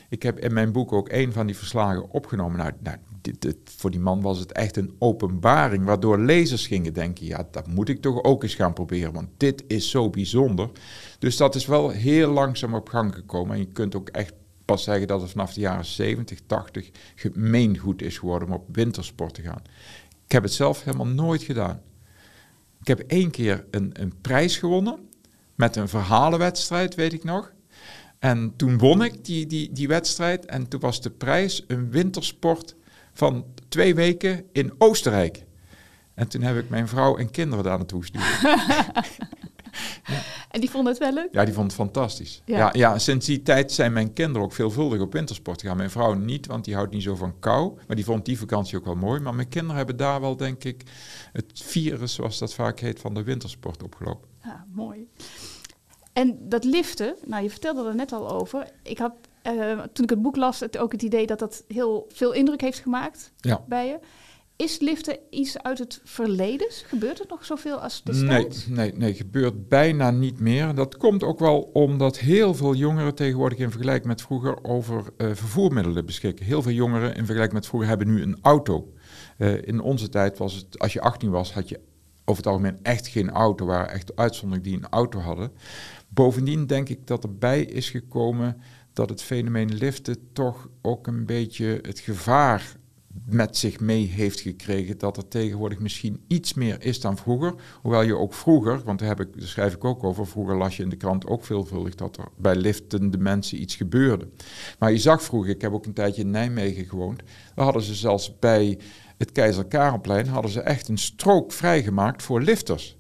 Ik heb in mijn boek ook een van die verslagen opgenomen. Nou, nou dit, voor die man was het echt een openbaring, waardoor lezers gingen denken: ja, dat moet ik toch ook eens gaan proberen, want dit is zo bijzonder. Dus dat is wel heel langzaam op gang gekomen. En je kunt ook echt pas zeggen dat het vanaf de jaren 70, 80 gemeengoed is geworden om op wintersport te gaan. Ik heb het zelf helemaal nooit gedaan. Ik heb één keer een, een prijs gewonnen met een verhalenwedstrijd, weet ik nog. En toen won ik die, die, die wedstrijd en toen was de prijs een wintersport van twee weken in Oostenrijk. En toen heb ik mijn vrouw en kinderen daar naartoe gestuurd. En die vonden het wel leuk? Ja, die vond het fantastisch. Ja. Ja. Ja, sinds die tijd zijn mijn kinderen ook veelvuldig op wintersport gegaan. Mijn vrouw niet, want die houdt niet zo van kou. Maar die vond die vakantie ook wel mooi. Maar mijn kinderen hebben daar wel, denk ik, het virus, zoals dat vaak heet, van de wintersport opgelopen. Ja, mooi. En dat liften, nou je vertelde er net al over. Ik had eh, toen ik het boek las het ook het idee dat dat heel veel indruk heeft gemaakt Ja. bij je. Is liften iets uit het verleden? Gebeurt het nog zoveel als Nee, destijds? nee, nee, gebeurt bijna niet meer. Dat komt ook wel omdat heel veel jongeren tegenwoordig in vergelijking met vroeger over eh, vervoermiddelen beschikken. Heel veel jongeren in vergelijking met vroeger hebben nu een auto. Eh, in onze tijd was het, als je 18 was, had je over het algemeen echt geen auto. Er waren echt uitzonderingen die een auto hadden. Bovendien denk ik dat erbij is gekomen dat het fenomeen liften toch ook een beetje het gevaar met zich mee heeft gekregen dat er tegenwoordig misschien iets meer is dan vroeger. Hoewel je ook vroeger, want daar, heb ik, schrijf ik ook over, vroeger las je in de krant ook veelvuldig dat er bij liftende mensen iets gebeurde. Maar je zag vroeger, ik heb ook een tijdje in Nijmegen gewoond, daar hadden ze zelfs bij het Keizer Karelplein hadden ze echt een strook vrijgemaakt voor lifters.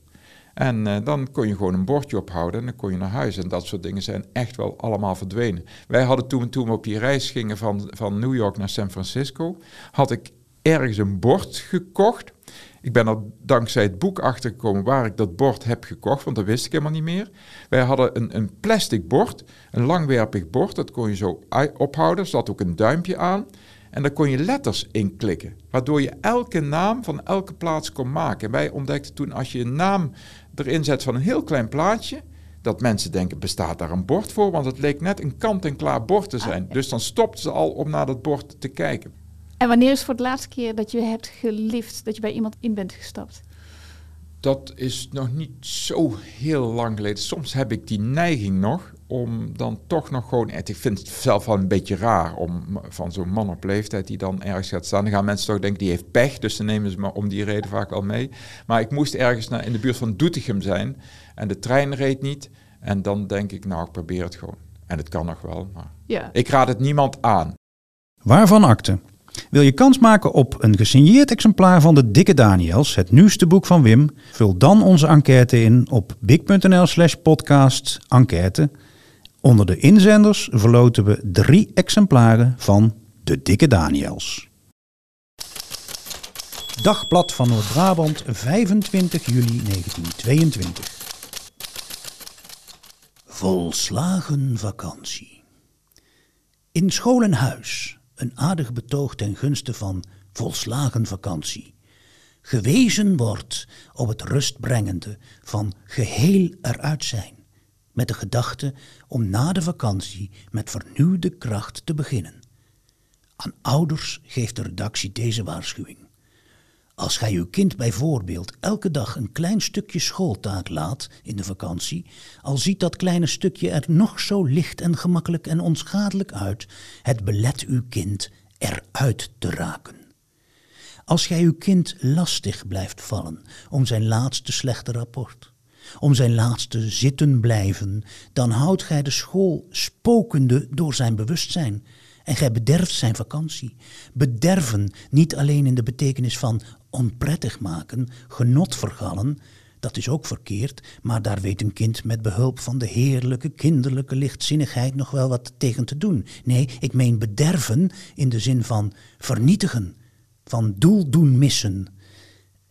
En eh, dan kon je gewoon een bordje ophouden en dan kon je naar huis. En dat soort dingen zijn echt wel allemaal verdwenen. Wij hadden toen, toen we op die reis gingen van, van New York naar San Francisco, had ik ergens een bord gekocht. Ik ben er dankzij het boek achter gekomen waar ik dat bord heb gekocht, want dat wist ik helemaal niet meer. Wij hadden een, een plastic bord, een langwerpig bord, dat kon je zo ophouden, er zat ook een duimpje aan. En daar kon je letters in klikken, waardoor je elke naam van elke plaats kon maken. En wij ontdekten toen, als je een naam erin zet van een heel klein plaatje, dat mensen denken, bestaat daar een bord voor? Want het leek net een kant-en-klaar bord te zijn. Dus dan stopten ze al om naar dat bord te kijken. En wanneer is voor de laatste keer dat je hebt gelift, dat je bij iemand in bent gestapt? Dat is nog niet zo heel lang geleden. Soms heb ik die neiging nog om dan toch nog gewoon... Ik vind het zelf wel een beetje raar om van zo'n man op leeftijd die dan ergens gaat staan. Dan gaan mensen toch denken, die heeft pech, dus dan nemen ze me om die reden vaak al mee. Maar ik moest ergens naar, in de buurt van Doetinchem zijn en de trein reed niet. En dan denk ik, nou, ik probeer het gewoon. En het kan nog wel, maar Ja. ik raad het niemand aan. Waarvan akte? Wil je kans maken op een gesigneerd exemplaar van de Dikke Daniels, het nieuwste boek van Wim? Vul dan onze enquête in op big.nl slash podcast enquête. Onder de inzenders verloten we drie exemplaren van de Dikke Daniels. Dagblad van Noord-Brabant, 25 juli 1922. Volslagen vakantie. In scholenhuis een aardig betoog ten gunste van volslagen vakantie. Gewezen wordt op het rustbrengende van geheel eruit zijn, met de gedachte om na de vakantie met vernieuwde kracht te beginnen. Aan ouders geeft de redactie deze waarschuwing. Als gij uw kind bijvoorbeeld elke dag een klein stukje schooltaak laat in de vakantie, al ziet dat kleine stukje er nog zo licht en gemakkelijk en onschadelijk uit, het belet uw kind eruit te raken. Als gij uw kind lastig blijft vallen om zijn laatste slechte rapport, om zijn laatste zitten blijven, dan houdt gij de school spokende door zijn bewustzijn. En gij bederft zijn vakantie. Bederven niet alleen in de betekenis van onprettig maken, genot vergallen, dat is ook verkeerd, maar daar weet een kind met behulp van de heerlijke kinderlijke lichtzinnigheid nog wel wat tegen te doen. Nee, ik meen bederven in de zin van vernietigen, van doel doen missen.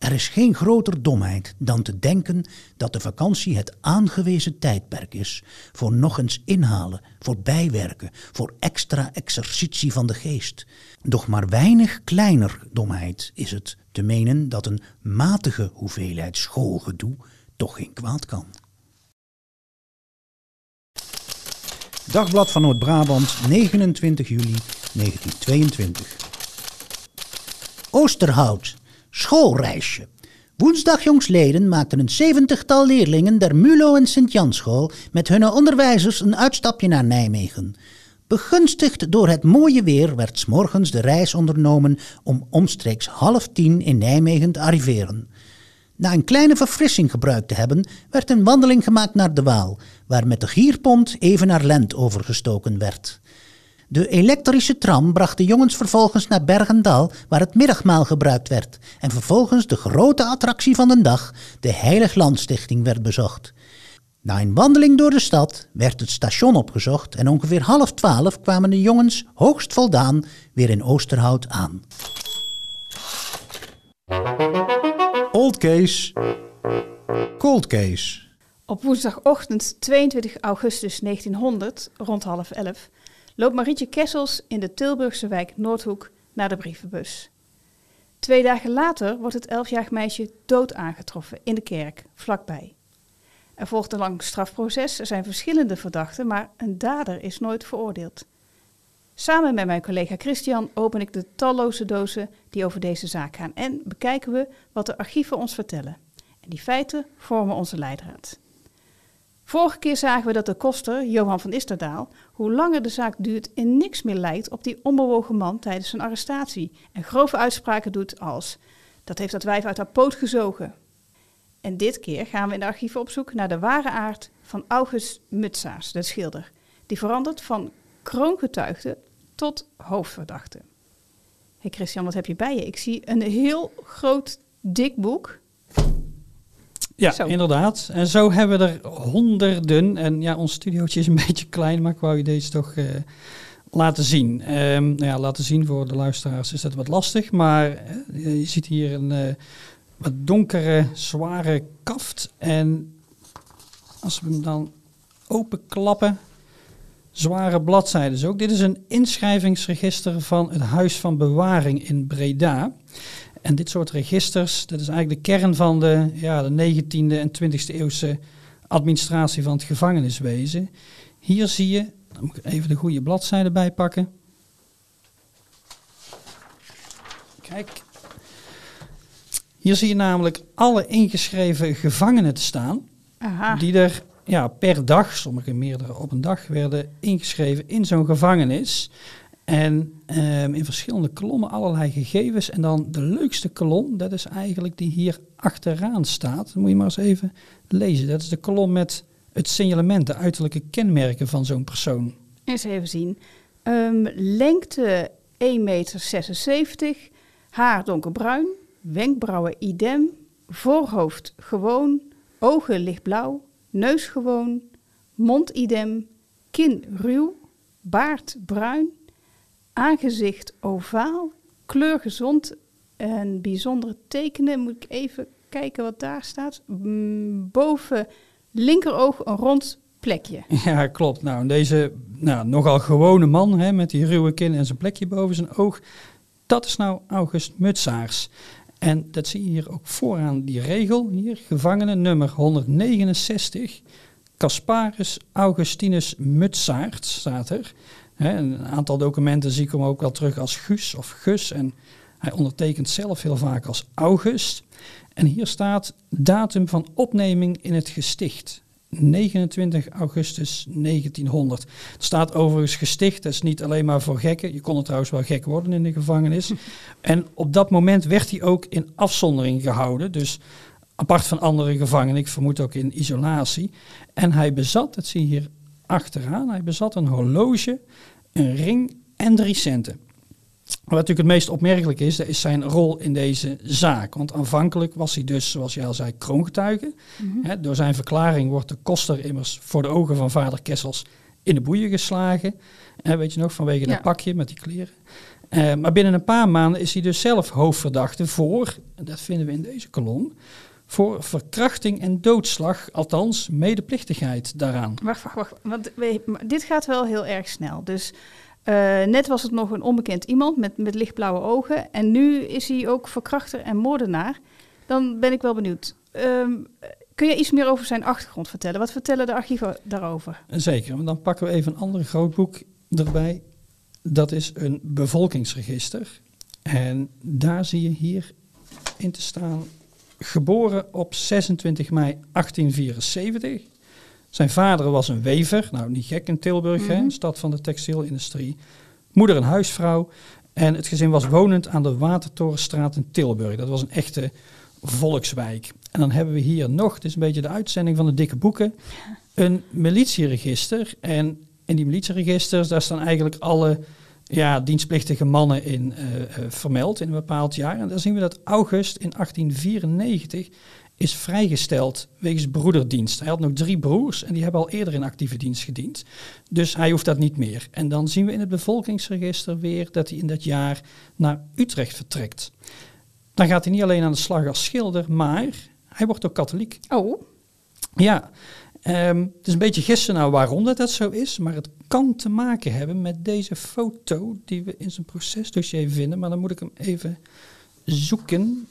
Er is geen groter domheid dan te denken dat de vakantie het aangewezen tijdperk is voor nog eens inhalen, voor bijwerken, voor extra exercitie van de geest. Doch maar weinig kleiner domheid is het te menen dat een matige hoeveelheid schoolgedoe toch geen kwaad kan. Dagblad van Noord-Brabant, 29 juli 1922. Oosterhout, schoolreisje. Woensdag jongsleden maakten een zeventigtal leerlingen der Mulo en Sint-Janschool met hun onderwijzers een uitstapje naar Nijmegen. Begunstigd door het mooie weer werd 's morgens de reis ondernomen om omstreeks half tien in Nijmegen te arriveren. Na een kleine verfrissing gebruikt te hebben, werd een wandeling gemaakt naar de Waal, waar met de gierpont even naar Lent overgestoken werd. De elektrische tram bracht de jongens vervolgens naar Bergendal, waar het middagmaal gebruikt werd. En vervolgens de grote attractie van de dag, de Heilig Landstichting, werd bezocht. Na een wandeling door de stad werd het station opgezocht en ongeveer half twaalf kwamen de jongens hoogst voldaan weer in Oosterhout aan. Old case. Cold case. Op woensdagochtend 22 augustus 1900, rond half elf, loopt Marietje Kessels in de Tilburgse wijk Noordhoek naar de brievenbus. Twee dagen later wordt het elfjarig meisje dood aangetroffen in de kerk, vlakbij. Er volgt een lang strafproces, er zijn verschillende verdachten, maar een dader is nooit veroordeeld. Samen met mijn collega Christian open ik de talloze dozen die over deze zaak gaan en bekijken we wat de archieven ons vertellen. En die feiten vormen onze leidraad. Vorige keer zagen we dat de koster, Johan van Isterdaal, hoe langer de zaak duurt in niks meer lijkt op die onbewogen man tijdens zijn arrestatie en grove uitspraken doet als dat heeft dat wijf uit haar poot gezogen. En dit keer gaan we in de archieven op zoek naar de ware aard van August Mutsaars, de schilder, die verandert van kroongetuigde tot hoofdverdachte. Hey Christian, wat heb je bij je? Ik zie een heel groot, dik boek. Ja, Zo. inderdaad. En zo hebben we er honderden. En ja, ons studiootje is een beetje klein, maar ik wou je deze toch eh, laten zien. Ehm, nou ja, laten zien voor de luisteraars is dat wat lastig. Maar eh, je ziet hier een eh, wat donkere, zware kaft. En als we hem dan openklappen, zware bladzijden ook. Dit is een inschrijvingsregister van het Huis van Bewaring in Breda. En dit soort registers, dat is eigenlijk de kern van de, ja, de 19e en 20e eeuwse administratie van het gevangeniswezen. Hier zie je, dan moet ik even de goede bladzijde bijpakken. Kijk. Hier zie je namelijk alle ingeschreven gevangenen te staan. Aha. Die er ja, per dag, sommige meerdere op een dag, werden ingeschreven in zo'n gevangenis. En ehm, in verschillende kolommen allerlei gegevens. En dan de leukste kolom, dat is eigenlijk die hier achteraan staat. Moet je maar eens even lezen. Dat is de kolom met het signalement, de uiterlijke kenmerken van zo'n persoon. Eens even zien. Ehm, lengte 1,76 meter, haar donkerbruin, wenkbrauwen idem, voorhoofd gewoon, ogen lichtblauw, neus gewoon, mond idem, kin ruw, baard bruin, aangezicht ovaal, kleur gezond en bijzondere tekenen. Moet ik even kijken wat daar staat. Mm, Boven linkeroog een rond plekje. Ja, klopt. Nou, deze nou, nogal gewone man hè, met die ruwe kin en zijn plekje boven zijn oog, dat is nou August Mutsaars. En dat zie je hier ook vooraan die regel, hier, gevangene nummer 169, Casparus Augustinus Mutsaert staat er. Hè, een aantal documenten zie ik hem ook wel terug als Gus of Gus en hij ondertekent zelf heel vaak als August. En hier staat datum van opneming in het gesticht. 29 augustus 1900. Er staat overigens gesticht, dat is niet alleen maar voor gekken. Je kon er trouwens wel gek worden in de gevangenis. En op dat moment werd hij ook in afzondering gehouden. Dus apart van andere gevangenen, ik vermoed ook in isolatie. En hij bezat, dat zie je hier achteraan, hij bezat een horloge, een ring en drie centen. Wat natuurlijk het meest opmerkelijk is, is zijn rol in deze zaak. Want aanvankelijk was hij dus, zoals je al zei, kroongetuige. Hè, door zijn verklaring wordt de koster immers voor de ogen van vader Kessels in de boeien geslagen. Weet je nog, vanwege Ja. dat pakje met die kleren. Eh, maar binnen een paar maanden is hij dus zelf hoofdverdachte voor, en dat vinden we in deze kolom, voor verkrachting en doodslag, althans medeplichtigheid daaraan. Wacht, wacht, wacht. Want dit gaat wel heel erg snel. Dus eh, net was het nog een onbekend iemand met, met lichtblauwe ogen. En nu is hij ook verkrachter en moordenaar. Dan ben ik wel benieuwd. Ehm, kun je iets meer over zijn achtergrond vertellen? Wat vertellen de archieven daarover? Zeker, want dan pakken we even een ander groot boek erbij. Dat is een bevolkingsregister. En daar zie je hier in te staan. Geboren op 26 mei 1874. Zijn vader was een wever. Nou, niet gek in Tilburg, een stad van de textielindustrie. Moeder een huisvrouw. En het gezin was wonend aan de Watertorenstraat in Tilburg. Dat was een echte volkswijk. En dan hebben we hier nog, dit is een beetje de uitzending van de dikke boeken, een militieregister. En in die militieregisters, daar staan eigenlijk alle ja, dienstplichtige mannen in eh, eh, vermeld in een bepaald jaar. En daar zien we dat August in 1894 is vrijgesteld wegens broederdienst. Hij had nog drie broers en die hebben al eerder in actieve dienst gediend. Dus hij hoeft dat niet meer. En dan zien we in het bevolkingsregister weer dat hij in dat jaar naar Utrecht vertrekt. Dan gaat hij niet alleen aan de slag als schilder, maar hij wordt ook katholiek. Oh, Ja, ehm, het is een beetje gissen nou waarom dat, dat zo is, maar het kan te maken hebben met deze foto die we in zijn procesdossier vinden. Maar dan moet ik hem even zoeken.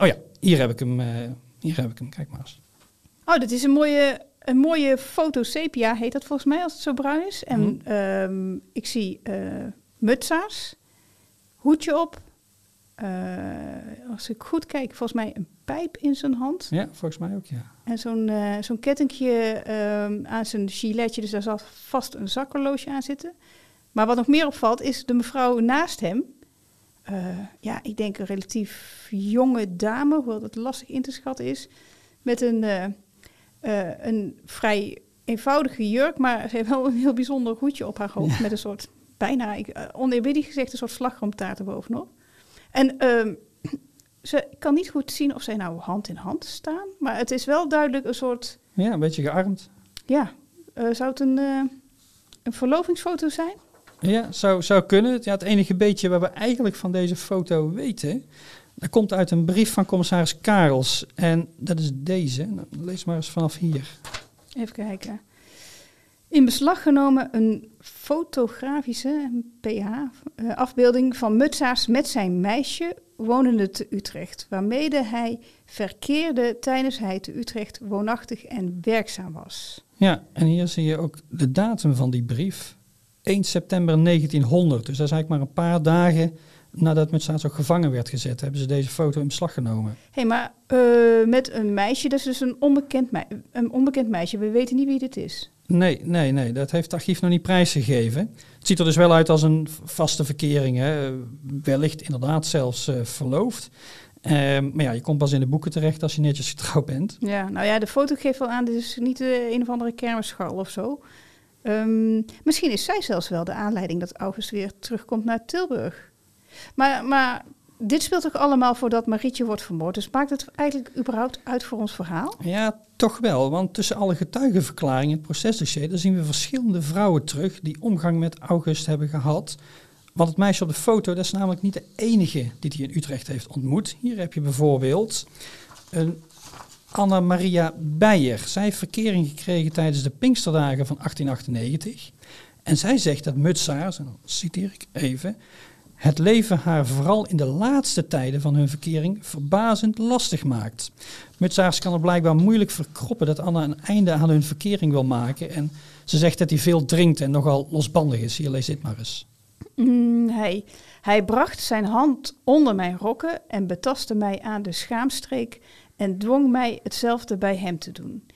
Oh ja, hier heb ik hem. eh, hier heb ik hem, kijk maar eens. oh dat is een mooie, een mooie foto sepia, heet dat volgens mij, als het zo bruin is. En Mhm. ehm, ik zie mutsa's, hoedje op. Eh, als ik goed kijk, volgens mij een pijp in zijn hand. Ja, volgens mij ook, ja. En zo'n eh, zo'n kettingje ehm, aan zijn giletje, dus daar zal vast een zakhorloge aan zitten. Maar wat nog meer opvalt, is de mevrouw naast hem. Eh, ja, ik denk een relatief jonge dame, hoewel dat lastig in te schatten is. Met een, eh, een vrij eenvoudige jurk, maar ze heeft wel een heel bijzonder hoedje op haar hoofd. Met een soort, bijna, uh, oneerbiedig gezegd, een soort slagroomtaart erbovenop. En ehm, ze ik kan niet goed zien of zij nou hand in hand staan. Maar het is wel duidelijk een soort, Ja, een beetje gearmd. ja, eh, zou het een, eh, een verlovingsfoto zijn? Ja, zou, zou kunnen. Ja, het enige beetje wat we eigenlijk van deze foto weten, dat komt uit een brief van commissaris Karels. En dat is deze. Nou, lees maar eens vanaf hier. Even kijken. In beslag genomen een fotografische PH, eh, afbeelding van Mutsaars met zijn meisje wonende te Utrecht, waarmede hij verkeerde tijdens hij te Utrecht woonachtig en werkzaam was. Ja, en hier zie je ook de datum van die brief. 1 september 1900. Dus dat is eigenlijk maar een paar dagen nadat Mutsaars ook gevangen werd gezet, hebben ze deze foto in beslag genomen. Hé, hey, maar eh, met een meisje, dat is dus een onbekend, mei- een onbekend meisje. We weten niet wie dit is. Nee, nee, nee, dat heeft het archief nog niet prijsgegeven. Het ziet er dus wel uit als een vaste verkering. Hè. Wellicht inderdaad zelfs eh, verloofd. Ehm, maar ja, je komt pas in de boeken terecht als je netjes getrouwd bent. Ja, nou ja, de foto geeft wel aan, dit is niet eh, een of andere kermisschal of zo. Ehm, misschien is zij zelfs wel de aanleiding dat August weer terugkomt naar Tilburg. Maar, maar dit speelt toch allemaal voordat Marietje wordt vermoord. Dus maakt het eigenlijk überhaupt uit voor ons verhaal? Ja, toch wel. Want tussen alle getuigenverklaringen in het procesdossier... daar zien we verschillende vrouwen terug die omgang met August hebben gehad. Want het meisje op de foto, dat is namelijk niet de enige die hij in Utrecht heeft ontmoet. Hier heb je bijvoorbeeld een Anna Maria Beijer. Zij heeft verkering gekregen tijdens de Pinksterdagen van 1898. En zij zegt dat Mutsaars, en dan citeer ik even... Het leven haar vooral in de laatste tijden van hun verkering verbazend lastig maakt. Mutsaars kan er blijkbaar moeilijk verkroppen dat Anna een einde aan hun verkering wil maken. En ze zegt dat hij veel drinkt en nogal losbandig is. Hier, lees dit maar eens. Mm, hij, hij bracht zijn hand onder mijn rokken en betastte mij aan de schaamstreek en dwong mij hetzelfde bij hem te doen.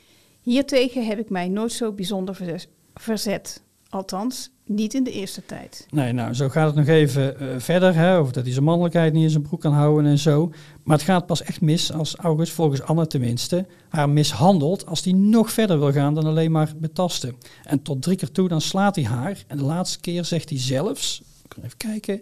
Hiertegen heb ik mij nooit zo bijzonder verzet. Althans, niet in de eerste tijd. Nee, nou, zo gaat het nog even eh, verder. Hè, over dat hij zijn mannelijkheid niet in zijn broek kan houden en zo. Maar het gaat pas echt mis als August, volgens Anna tenminste, haar mishandelt. Als hij nog verder wil gaan dan alleen maar betasten. En tot drie keer toe, dan slaat hij haar. En de laatste keer zegt hij zelfs, ik even kijken.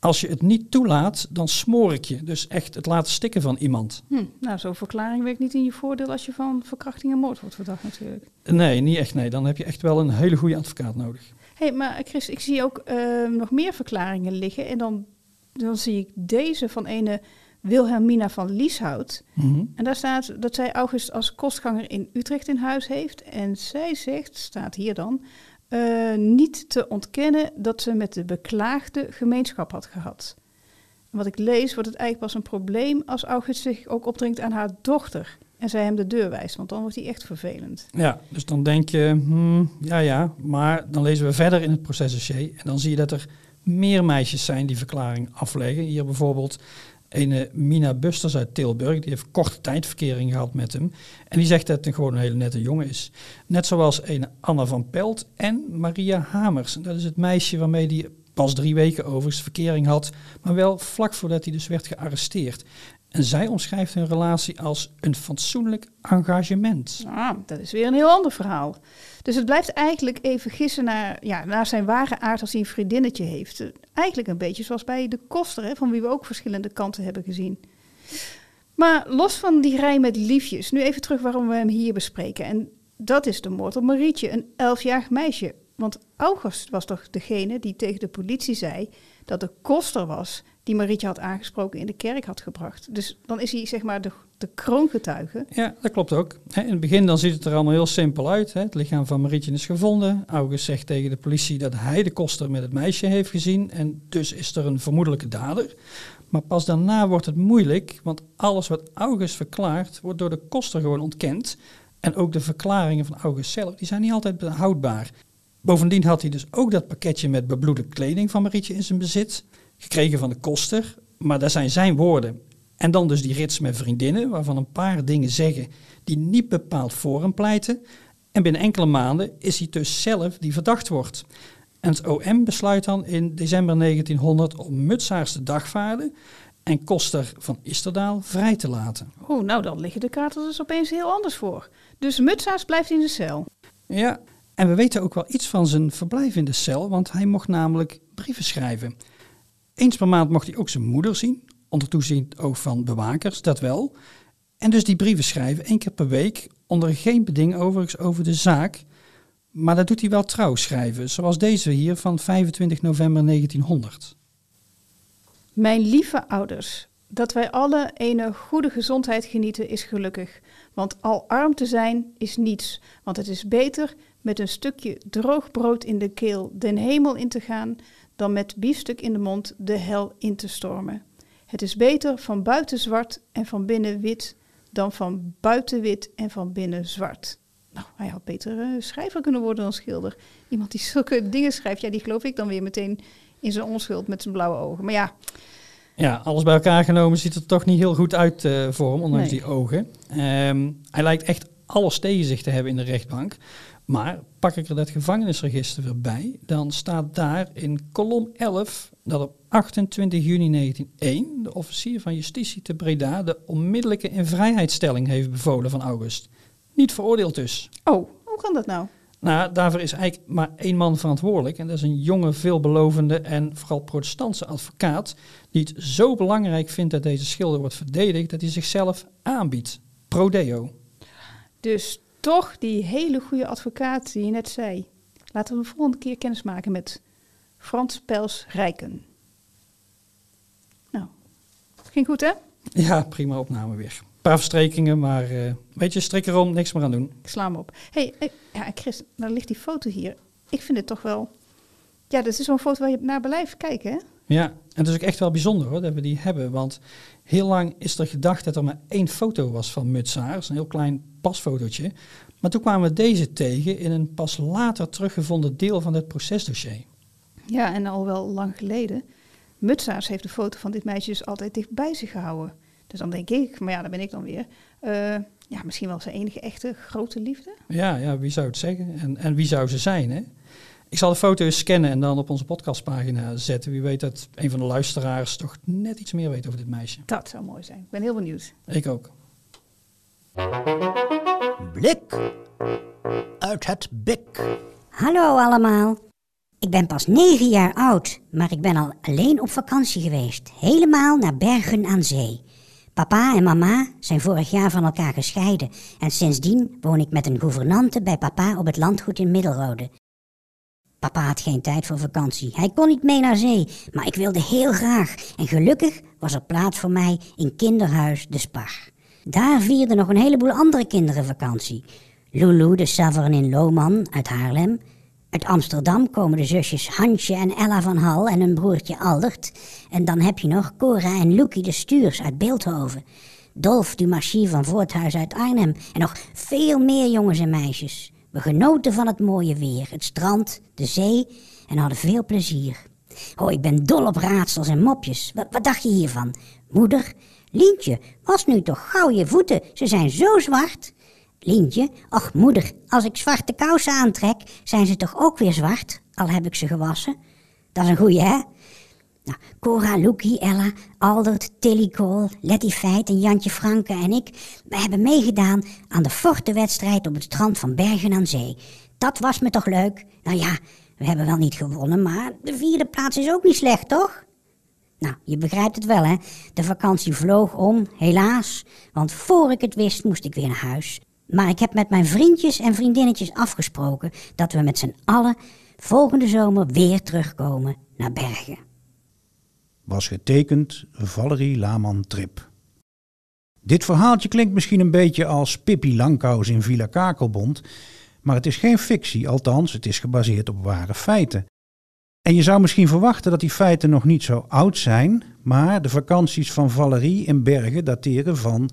Als je het niet toelaat, dan smoor ik je. Dus echt het laten stikken van iemand. Hm, nou, zo'n verklaring werkt niet in je voordeel als je van verkrachting en moord wordt verdacht natuurlijk. Nee, niet echt. Nee, dan heb je echt wel een hele goede advocaat nodig. Hé, hey, maar Chris, ik zie ook eh, nog meer verklaringen liggen. En dan, dan zie ik deze van ene Wilhelmina van Lieshout. Mhm. En daar staat dat zij August als kostganger in Utrecht in huis heeft. En zij zegt, staat hier dan, eh, niet te ontkennen dat ze met de beklaagde gemeenschap had gehad. Wat ik lees, wordt het eigenlijk pas een probleem als August zich ook opdringt aan haar dochter. En zij hem de deur wijst, want dan wordt hij echt vervelend. Ja, dus dan denk je, hmm, ja ja, maar dan lezen we verder in het procesdossier en dan zie je dat er meer meisjes zijn die verklaring afleggen. Hier bijvoorbeeld een Mina Busters uit Tilburg, die heeft korte tijd verkering gehad met hem. En die zegt dat het gewoon een hele nette jongen is. Net zoals een Anna van Pelt en Maria Hamers. Dat is het meisje waarmee die pas drie weken overigens verkering had, maar wel vlak voordat hij dus werd gearresteerd. En zij omschrijft hun relatie als een fatsoenlijk engagement. Ah, dat is weer een heel ander verhaal. Dus het blijft eigenlijk even gissen naar, ja, naar zijn ware aard als hij een vriendinnetje heeft. Eigenlijk een beetje zoals bij de koster, hè, van wie we ook verschillende kanten hebben gezien. Maar los van die rij met liefjes, nu even terug waarom we hem hier bespreken. En dat is de moord op Marietje, een elfjarig meisje. Want August was toch degene die tegen de politie zei dat de koster was die Marietje had aangesproken in de kerk had gebracht. Dus dan is hij zeg maar de, de kroongetuige. Ja, dat klopt ook. In het begin dan ziet het er allemaal heel simpel uit. Het lichaam van Marietje is gevonden. August zegt tegen de politie dat hij de koster met het meisje heeft gezien. En dus is er een vermoedelijke dader. Maar pas daarna wordt het moeilijk, want alles wat August verklaart, wordt door de koster gewoon ontkend. En ook de verklaringen van August zelf, die zijn niet altijd behoudbaar. Bovendien had hij dus ook dat pakketje met bebloede kleding van Marietje in zijn bezit, gekregen van de koster, maar dat zijn zijn woorden. En dan dus die rits met vriendinnen, waarvan een paar dingen zeggen die niet bepaald voor hem pleiten. En binnen enkele maanden is hij dus zelf die verdacht wordt. En het OM besluit dan in december 1900 om Mutsaars te dagvaarden en Koster van Isterdaal vrij te laten. Oh, nou dan liggen de kaarten dus opeens heel anders voor. Dus Mutsaars blijft in de cel. Ja, en we weten ook wel iets van zijn verblijf in de cel, want hij mocht namelijk brieven schrijven. Eens per maand mocht hij ook zijn moeder zien, onder toezicht ook van bewakers, dat wel. En dus die brieven schrijven, één keer per week, onder geen beding overigens over de zaak. Maar dat doet hij wel trouw schrijven, zoals deze hier van 25 november 1900. Mijn lieve ouders, dat wij alle een goede gezondheid genieten is gelukkig. Want al arm te zijn is niets, want het is beter met een stukje droog brood in de keel den hemel in te gaan, dan met biefstuk in de mond de hel in te stormen. Het is beter van buiten zwart en van binnen wit, dan van buiten wit en van binnen zwart. Nou, hij had beter eh, schrijver kunnen worden dan schilder. Iemand die zulke dingen schrijft, ja, die geloof ik dan weer meteen in zijn onschuld met zijn blauwe ogen. Maar ja, Ja, alles bij elkaar genomen ziet het er toch niet heel goed uit eh, voor hem, ondanks Nee. die ogen. Ehm, hij lijkt echt alles tegen zich te hebben in de rechtbank. Maar pak ik er dat gevangenisregister weer bij, dan staat daar in kolom 11 dat op 28 juni 1901 de officier van justitie te Breda de onmiddellijke invrijheidstelling heeft bevolen van August. Niet veroordeeld dus. oh, hoe kan dat nou? Nou, daarvoor is eigenlijk maar één man verantwoordelijk. En dat is een jonge, veelbelovende en vooral protestantse advocaat. Die het zo belangrijk vindt dat deze schilder wordt verdedigd. dat hij zichzelf aanbiedt. Prodeo. Dus toch die hele goede advocaat die je net zei. Laten we de volgende keer kennis maken met Frans Pels Rijken. Nou, ging goed hè? Ja, prima opname weer. Een paar verstrekingen, maar eh weet je, strik erom, niks meer aan doen. Ik sla hem op. hey, ja, Chris, nou ligt die foto hier. Ik vind het toch wel... Ja, dat is zo'n foto waar je naar blijft kijken hè? Ja, en het is ook echt wel bijzonder hoor, dat we die hebben. Want heel lang is er gedacht dat er maar één foto was van Mutsaars. Een heel klein pasfotootje. Maar toen kwamen we deze tegen in een pas later teruggevonden deel van het procesdossier. Ja, en al wel lang geleden. Mutsaars heeft de foto van dit meisje dus altijd dicht bij zich gehouden. Dus dan denk ik, maar ja, daar ben ik dan weer. eh, ja, misschien wel zijn enige echte grote liefde. Ja, ja, wie zou het zeggen? En, en wie zou ze zijn, hè? Ik zal de foto eens scannen en dan op onze podcastpagina zetten. Wie weet dat een van de luisteraars toch net iets meer weet over dit meisje. Dat zou mooi zijn. Ik ben heel benieuwd. Ik ook. Blik uit het bik. Hallo allemaal. Ik ben pas negen jaar oud, maar ik ben al alleen op vakantie geweest. Helemaal naar Bergen aan Zee. Papa en mama zijn vorig jaar van elkaar gescheiden en sindsdien woon ik met een gouvernante bij papa op het landgoed in Middelrode. Papa had geen tijd voor vakantie. Hij kon niet mee naar zee, maar ik wilde heel graag. En gelukkig was er plaats voor mij in kinderhuis De Spar. Daar vierden nog een heleboel andere kinderen vakantie. Lulu de Saverin Lohman uit Haarlem. Uit Amsterdam komen de zusjes Hansje en Ella van Hal en hun broertje Aldert. En dan heb je nog Cora en Loekie de Stuurs uit Beeldhoven. Dolf Dumarchie van Voorthuis uit Arnhem. En nog veel meer jongens en meisjes. We genoten van het mooie weer, het strand, de zee en hadden veel plezier. Oh, ik ben dol op raadsels en mopjes. Wat, wat dacht je hiervan? Moeder, Lientje, was nu toch gauw je voeten, ze zijn zo zwart. Lientje, ach moeder, als ik zwarte kousen aantrek, zijn ze toch ook weer zwart, al heb ik ze gewassen. Dat is een goeie, hè? Nou, Cora, Loekie, Ella, Aldert, Tilly Cole, Letty Feit en Jantje Franke en ik... we hebben meegedaan aan de fortenwedstrijd op het strand van Bergen aan Zee. Dat was me toch leuk? Nou ja, we hebben wel niet gewonnen, maar de vierde plaats is ook niet slecht, toch? Nou, je begrijpt het wel, hè? De vakantie vloog om, helaas. Want voor ik het wist, moest ik weer naar huis. Maar ik heb met mijn vriendjes en vriendinnetjes afgesproken dat we met z'n allen volgende zomer weer terugkomen naar Bergen. Was getekend Valerie Laman Trip. Dit verhaaltje klinkt misschien een beetje als Pippi Langkous in Villa Kakelbond, maar het is geen fictie, althans het is gebaseerd op ware feiten. En je zou misschien verwachten dat die feiten nog niet zo oud zijn, maar de vakanties van Valerie in Bergen dateren van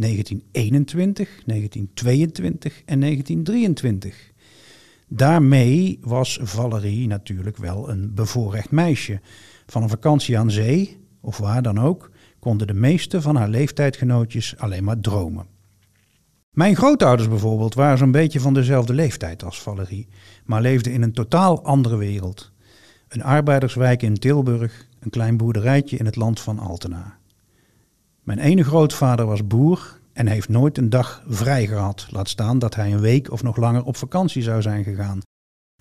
1921, 1922 en 1923. Daarmee was Valerie natuurlijk wel een bevoorrecht meisje. Van een vakantie aan zee, of waar dan ook, konden de meeste van haar leeftijdgenootjes alleen maar dromen. Mijn grootouders bijvoorbeeld waren zo'n beetje van dezelfde leeftijd als Valerie, maar leefden in een totaal andere wereld. Een arbeiderswijk in Tilburg, een klein boerderijtje in het land van Altena. Mijn ene grootvader was boer en heeft nooit een dag vrij gehad, laat staan dat hij een week of nog langer op vakantie zou zijn gegaan.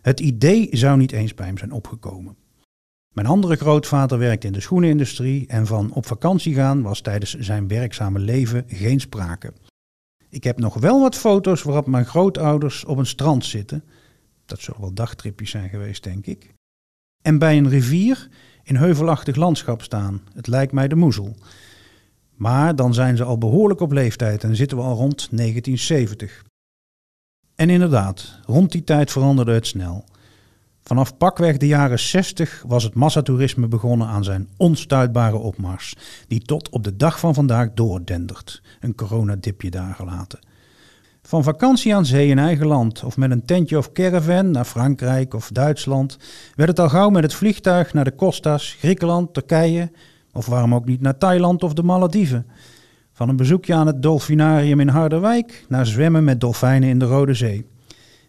Het idee zou niet eens bij hem zijn opgekomen. Mijn andere grootvader werkte in de schoenenindustrie en van op vakantie gaan was tijdens zijn werkzame leven geen sprake. Ik heb nog wel wat foto's waarop mijn grootouders op een strand zitten. Dat zullen wel dagtripjes zijn geweest, denk ik. En bij een rivier in heuvelachtig landschap staan. Het lijkt mij de Moezel. Maar dan zijn ze al behoorlijk op leeftijd en zitten we al rond 1970. En inderdaad, rond die tijd veranderde het snel. Vanaf pakweg de jaren 60 was het massatoerisme begonnen aan zijn onstuitbare opmars, die tot op de dag van vandaag doordendert, een coronadipje daar gelaten. Van vakantie aan zee in eigen land of met een tentje of caravan naar Frankrijk of Duitsland werd het al gauw met het vliegtuig naar de Costas, Griekenland, Turkije of waarom ook niet naar Thailand of de Malediven. Van een bezoekje aan het dolfinarium in Harderwijk naar zwemmen met dolfijnen in de Rode Zee.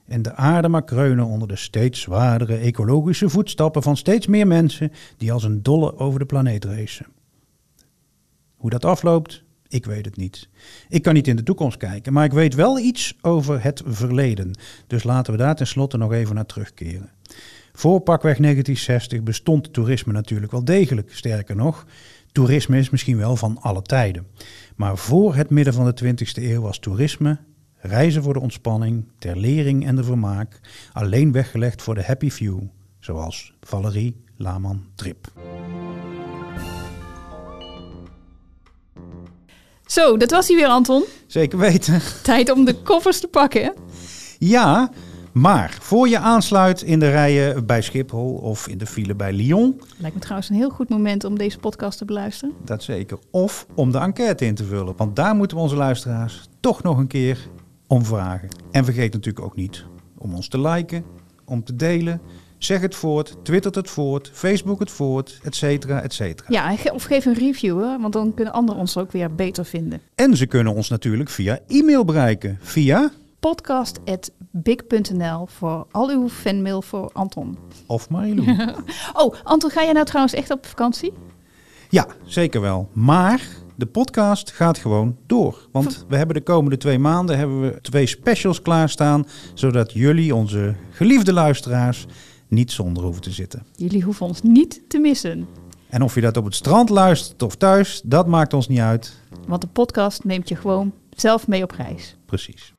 En de aarde maar kreunen onder de steeds zwaardere ecologische voetstappen van steeds meer mensen die als een dolle over de planeet racen. Hoe dat afloopt, ik weet het niet. Ik kan niet in de toekomst kijken, maar ik weet wel iets over het verleden. Dus laten we daar tenslotte nog even naar terugkeren. Voor pakweg 1960 bestond toerisme natuurlijk wel degelijk. Sterker nog, toerisme is misschien wel van alle tijden. Maar voor het midden van de 20e eeuw was toerisme, reizen voor de ontspanning, ter lering en de vermaak, alleen weggelegd voor de happy few, zoals Valerie Laman Trip. Zo, dat was hij weer, Anton. Zeker weten. Tijd om de koffers te pakken. Ja, maar voor je aansluit in de rijen bij Schiphol of in de file bij Lyon. Lijkt me trouwens een heel goed moment om deze podcast te beluisteren. Dat zeker. Of om de enquête in te vullen. Want daar moeten we onze luisteraars toch nog een keer om vragen. En vergeet natuurlijk ook niet om ons te liken, om te delen. Zeg het voort, twittert het voort, Facebook het voort, et cetera, et cetera. Ja, of geef een review, hè, want dan kunnen anderen ons ook weer beter vinden. En ze kunnen ons natuurlijk via e-mail bereiken. Via podcast.big.nl voor al uw fanmail voor Anton. Of Marilou. oh, Anton, ga jij nou trouwens echt op vakantie? Ja, zeker wel. Maar de podcast gaat gewoon door. Want we hebben de komende twee maanden hebben we twee specials klaarstaan. Zodat jullie, onze geliefde luisteraars, niet zonder hoeven te zitten. Jullie hoeven ons niet te missen. En of je dat op het strand luistert of thuis, dat maakt ons niet uit. Want de podcast neemt je gewoon zelf mee op reis. Precies.